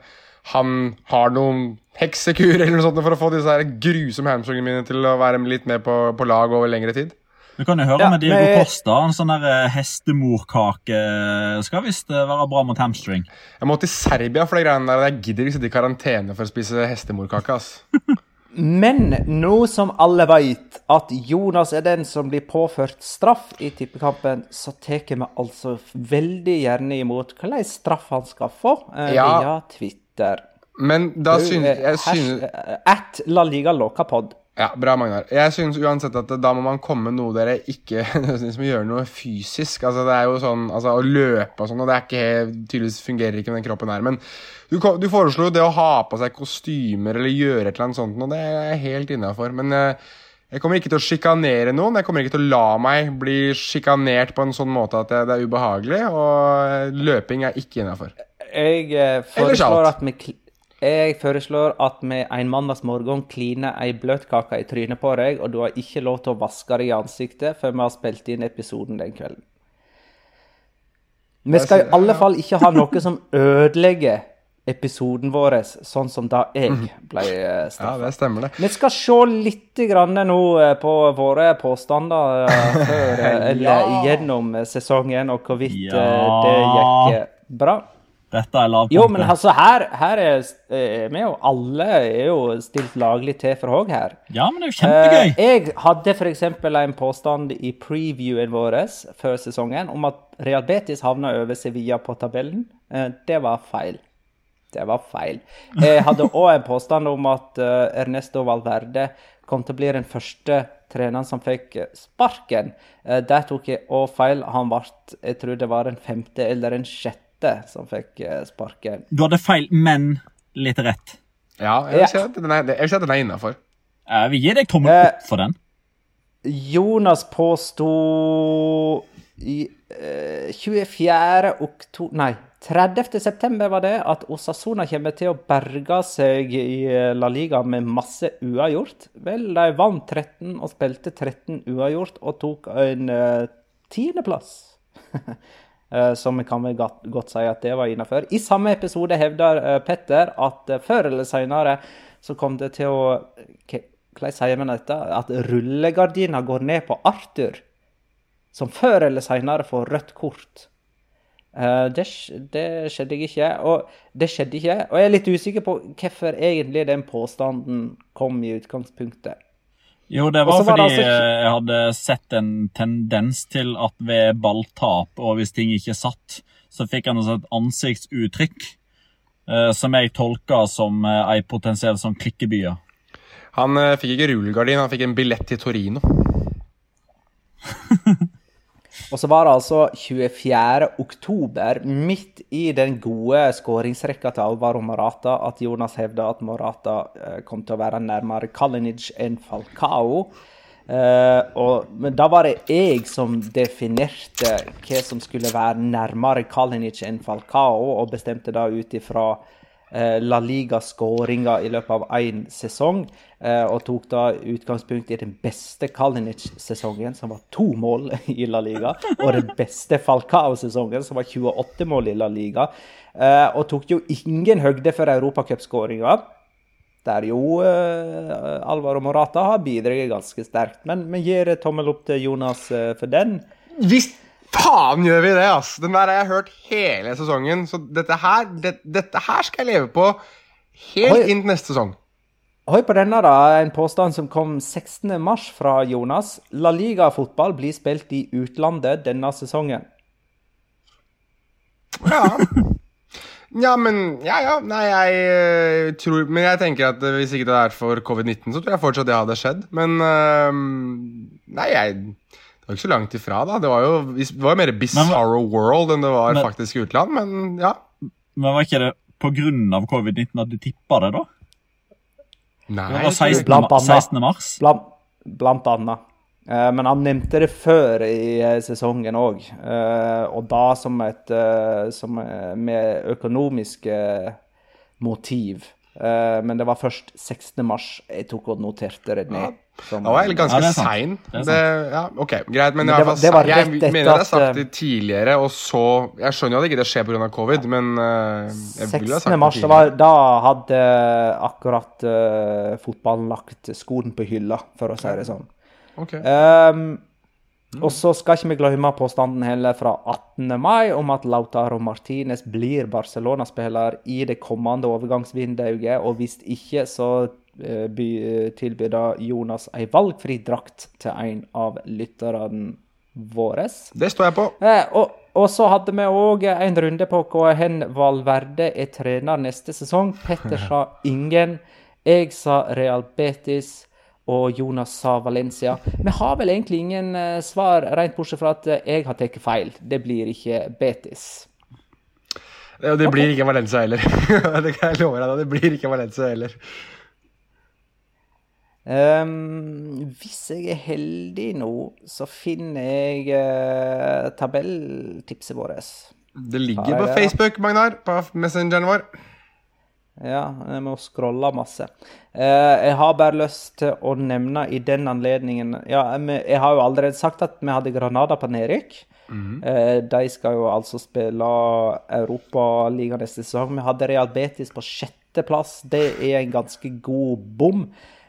han har noen heksekur eller noe sånt for å få disse her grusomme hamstringene mine til å være litt med på, på lag over lengre tid. Du kan jo høre Ja, med Diego men- Costa. En sånn der eh, hestemorkake skal visst eh, være bra mot hamstring. Jeg må til Serbia for de greiene der. Jeg gidder ikke sitte i karantene for å spise hestemorkake. ass. [LAUGHS] Men nå som alle veit at Jonas er den som blir påført straff i tippekampen, så tar vi altså veldig gjerne imot hvilken straff han skal få eh, Ja. via Twitter. Men da synes eh, jeg synes, eh, At La Liga Locapod. Ja, bra, Magnar. Jeg synes uansett at da må man komme med noe dere ikke [LAUGHS] nødvendigvis må gjøre noe fysisk. Altså, det er jo sånn, altså, Å løpe og sånn, og det er ikke, tydeligvis fungerer ikke med den kroppen her. Men du, du foreslo det å ha på seg kostymer eller gjøre et eller annet sånt, og det er jeg helt innafor. Men eh, jeg kommer ikke til å sjikanere noen. Jeg kommer ikke til å la meg bli sjikanert på en sånn måte at det, er ubehagelig. Og løping er ikke innafor. Jeg foreslår at vi jeg foreslår at vi en mandagsmorgen kliner ei bløtkake i trynet på deg, og du har ikke lov til å vaske deg i ansiktet før vi har spilt inn episoden den kvelden. Vi skal i alle fall ikke ha noe som ødelegger episoden vår, sånn som da jeg ble straffa. Ja, det stemmer, det. Vi skal se litt grann nå eh, på våre påstander eh, før, [LAUGHS] eller ja. gjennom eh, sesongen, og hvorvidt eh, Ja. det gikk eh, bra. Dette er lavpunktet. Jo, men altså, her, her er eh, vi jo alle er jo stilt laglig til for òg her. Ja, men det er jo kjempegøy. Eh, jeg hadde f.eks. en påstand i previewen vår før sesongen om at Real Betis havna over Sevilla på tabellen. Eh, det var feil. Det var feil. Jeg hadde òg en påstand om at eh, Ernesto Valverde kom til å bli den første treneren som fikk eh, sparken. Der tok jeg òg feil. Han ble, jeg tror det var den femte eller den sjette som fikk eh, sparken. Du hadde feil, men litt rett. Ja, jeg har Ja. si den er, at den er innafor. Vi gir deg tommel Eh, opp for den. Jonas påsto i eh, 24. oktober Nei, 30. september var det at Osasona kommer til å berge seg i La Liga med masse uavgjort. Vel, de vant 13 og spilte 13 uavgjort og tok en eh, tiendeplass. [LAUGHS] Eh, Som vi kan vel godt, si at det var innafor. I samme episode hevder eh, Petter at eh, før eller seinere så kom det til å Hvordan sier man dette? At rullegardina går ned på Arthur. Som før eller seinere får rødt kort. Det, det skjedde ikke. Og det skjedde ikke. Og jeg er litt usikker på hvorfor egentlig den påstanden kom i utgangspunktet. Jo, det var var fordi det altså eh, jeg hadde sett en tendens til at ved balltap, og hvis ting ikke satt, så fikk han altså et ansiktsuttrykk eh, som jeg tolka som eh, ei potensiell sånn klikkebye. Han eh, fikk ikke rullegardin, han fikk en billett til Torino. [LAUGHS] Og så var det altså 24. oktober, midt i den gode skåringsrekka til Alvaro Morata, at Jonas hevda at Morata eh, kom til å være nærmere Kalinic enn Falcao. Uh, og, men da var det jeg som definerte hva som skulle være nærmere Kalinic enn Falcao, og bestemte da ut ifra La Liga-skåringer i løpet av én sesong, eh, og tok da utgangspunkt i den beste Kalinic-sesongen, som var to mål i La Liga, og den beste Falcao-sesongen, som var 28 mål i La Liga, eh, og tok jo ingen høgde for europacupskåringa. Der jo Alvar Alvaro Morata har bidratt ganske sterkt. Men vi gir tommel opp til Jonas eh, for den. Visst faen gjør vi det, ass! Den der har jeg hørt hele sesongen, så dette her, det, dette her skal jeg leve på helt inn til neste sesong. Hør på denne, da. En påstand som kom 16. mars fra Jonas. La Liga-fotball blir spilt i utlandet denne sesongen. Ja. Ja, men Ja, ja. Nei, jeg eh, tror Men jeg tenker at eh, hvis ikke det er for covid-19, så tror jeg fortsatt det hadde skjedd. Men eh, Nei, jeg var ikke så langt ifra, da. Det var jo, det var mer bizarro world enn det var Men- faktisk utland, men ja. Men var ikke det av covid-19 at du tippa det, da? Nei, Det var 16. Blant annet. 16. mars. Blant, blant annet. Eh, men han nevnte det før i eh, sesongen òg, og da som et eh, som, eh, med økonomiske motiv. Eh, men det var først 16. mars jeg tok og noterte det ned. Som, var jeg ganske Ja, sein. Det Det, ja, ok, greit, men, Men det var- det var jeg mener jeg har sagt eh, det tidligere, og så Jeg skjønner jo at ikke det skjer pga. covid, men eh, jeg ville ha sagt det mars, det var, da hadde akkurat uh, fotballen lagt skoen på hylla, for å si det sånn. Ok. Ehm, Og så skal ikke vi glemme påstanden heller fra 18. mai om at Lautaro Martinez blir Barcelona-spiller i det kommende overgangsvinduet, og hvis ikke, så eh, tilbyr Jonas ei valgfri drakt til en av lytterne våre. Det står jeg på. Eh, og, og så hadde vi òg en runde på hvor Valverde er trener neste sesong. Petter [LAUGHS] sa ingen. Jeg sa Real Betis. Og Jonas sa Valencia. Vi har vel egentlig ingen eh, svar, rent bortsett fra at eh, jeg har tatt feil. Det blir ikke Betis. Ja, det blir ikke Valencia heller. [LAUGHS] det kan jeg love deg. Det blir ikke Valencia heller. Um, hvis jeg er heldig nå, så finner jeg uh, tabelltipset vårt. Det ligger på Facebook, Magnar. På messengeren vår. Ja, jeg må scrolle masse. Eh, jeg har bare lyst til å nevne i den anledningen Ja, jeg, har jo allerede sagt at vi hadde Granada på nedrykk. Eh, de skal jo altså spille Europaliga neste sesong. Vi hadde Real Betis på sjetteplass. Det er en ganske god bom.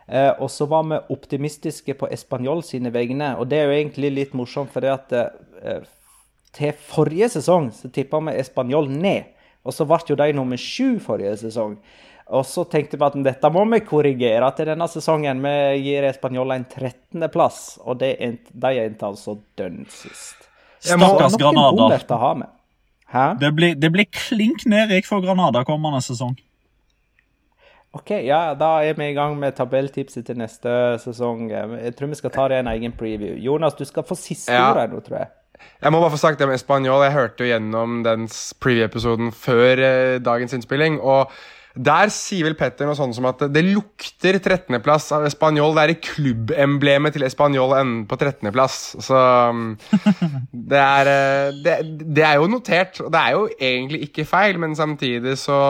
Eh, og så var vi optimistiske på Español sine vegne, og det er jo egentlig litt morsomt, fordi at til forrige sesong så tippa vi Español ned. Og så ble jo de nummer sju forrige sesong. Og så tenkte vi at dette må vi korrigere til denne sesongen. Vi gir Español en 13.-plass, og de endte altså dønn sist. Stakkars Granada. å ha med. Hæ? Det blir, det blir klink nedrykk for Granada kommende sesong. OK, ja, da er vi i gang med tabelltipset til neste sesong. Jeg tror vi skal ta det i en egen preview. Jonas, du skal få siste Ja. ordet nå, tror jeg. Jeg må bare få sagt det med Spanjol. Jeg hørte jo gjennom den preview-episoden før eh, dagens innspilling. Og der sier vel Petter noe sånt som at det lukter 13.-plass av Spanjol. Det er i klubbemblemet til Spanjol enn på 13.-plass. Så mm, [LAUGHS] det er, eh, det, det er jo notert, og det er jo egentlig ikke feil, men samtidig så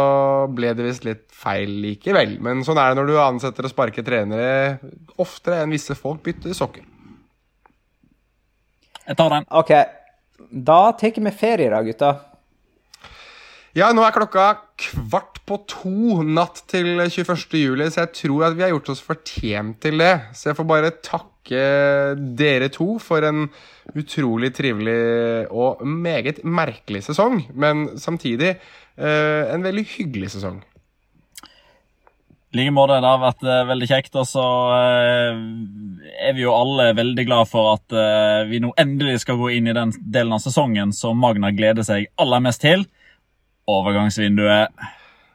ble det visst litt feil likevel. Men sånn er det når du ansetter og sparker trenere oftere enn visse folk bytter sokker. Jeg tar den. OK, da tar vi ferie da, gutta. Ja, nå er klokka kvart på to natt til 21. juli, så jeg tror at vi har gjort oss fortjent til det. Så jeg får bare takke dere to for en utrolig trivelig og meget merkelig sesong, men samtidig eh, en veldig hyggelig sesong. I like måte. Det har vært uh, veldig kjekt. Og så uh, er vi jo alle veldig glad for at uh, vi nå endelig skal gå inn i den delen av sesongen som Magna gleder seg aller mest til. Overgangsvinduet.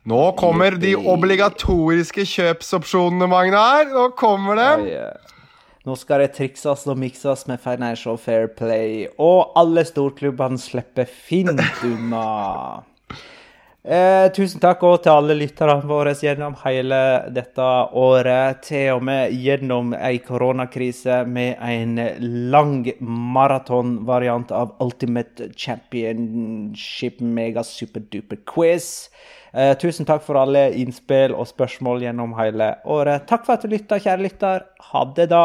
Nå kommer de obligatoriske kjøpsopsjonene, Magnar. Nå kommer de. Oi, eh, Nå skal det trikses og mikses med Financial Fair Play, og alle storklubbene slipper fint unna. Eh, tusen takk også til alle lytterne våre gjennom hele dette året. Til og med gjennom ei koronakrise med en lang maratonvariant av Ultimate Championship Mega Superduper Quiz. Eh, tusen takk for alle innspill og spørsmål gjennom hele året. Takk for at du lytta, kjære lytter. Ha det, da.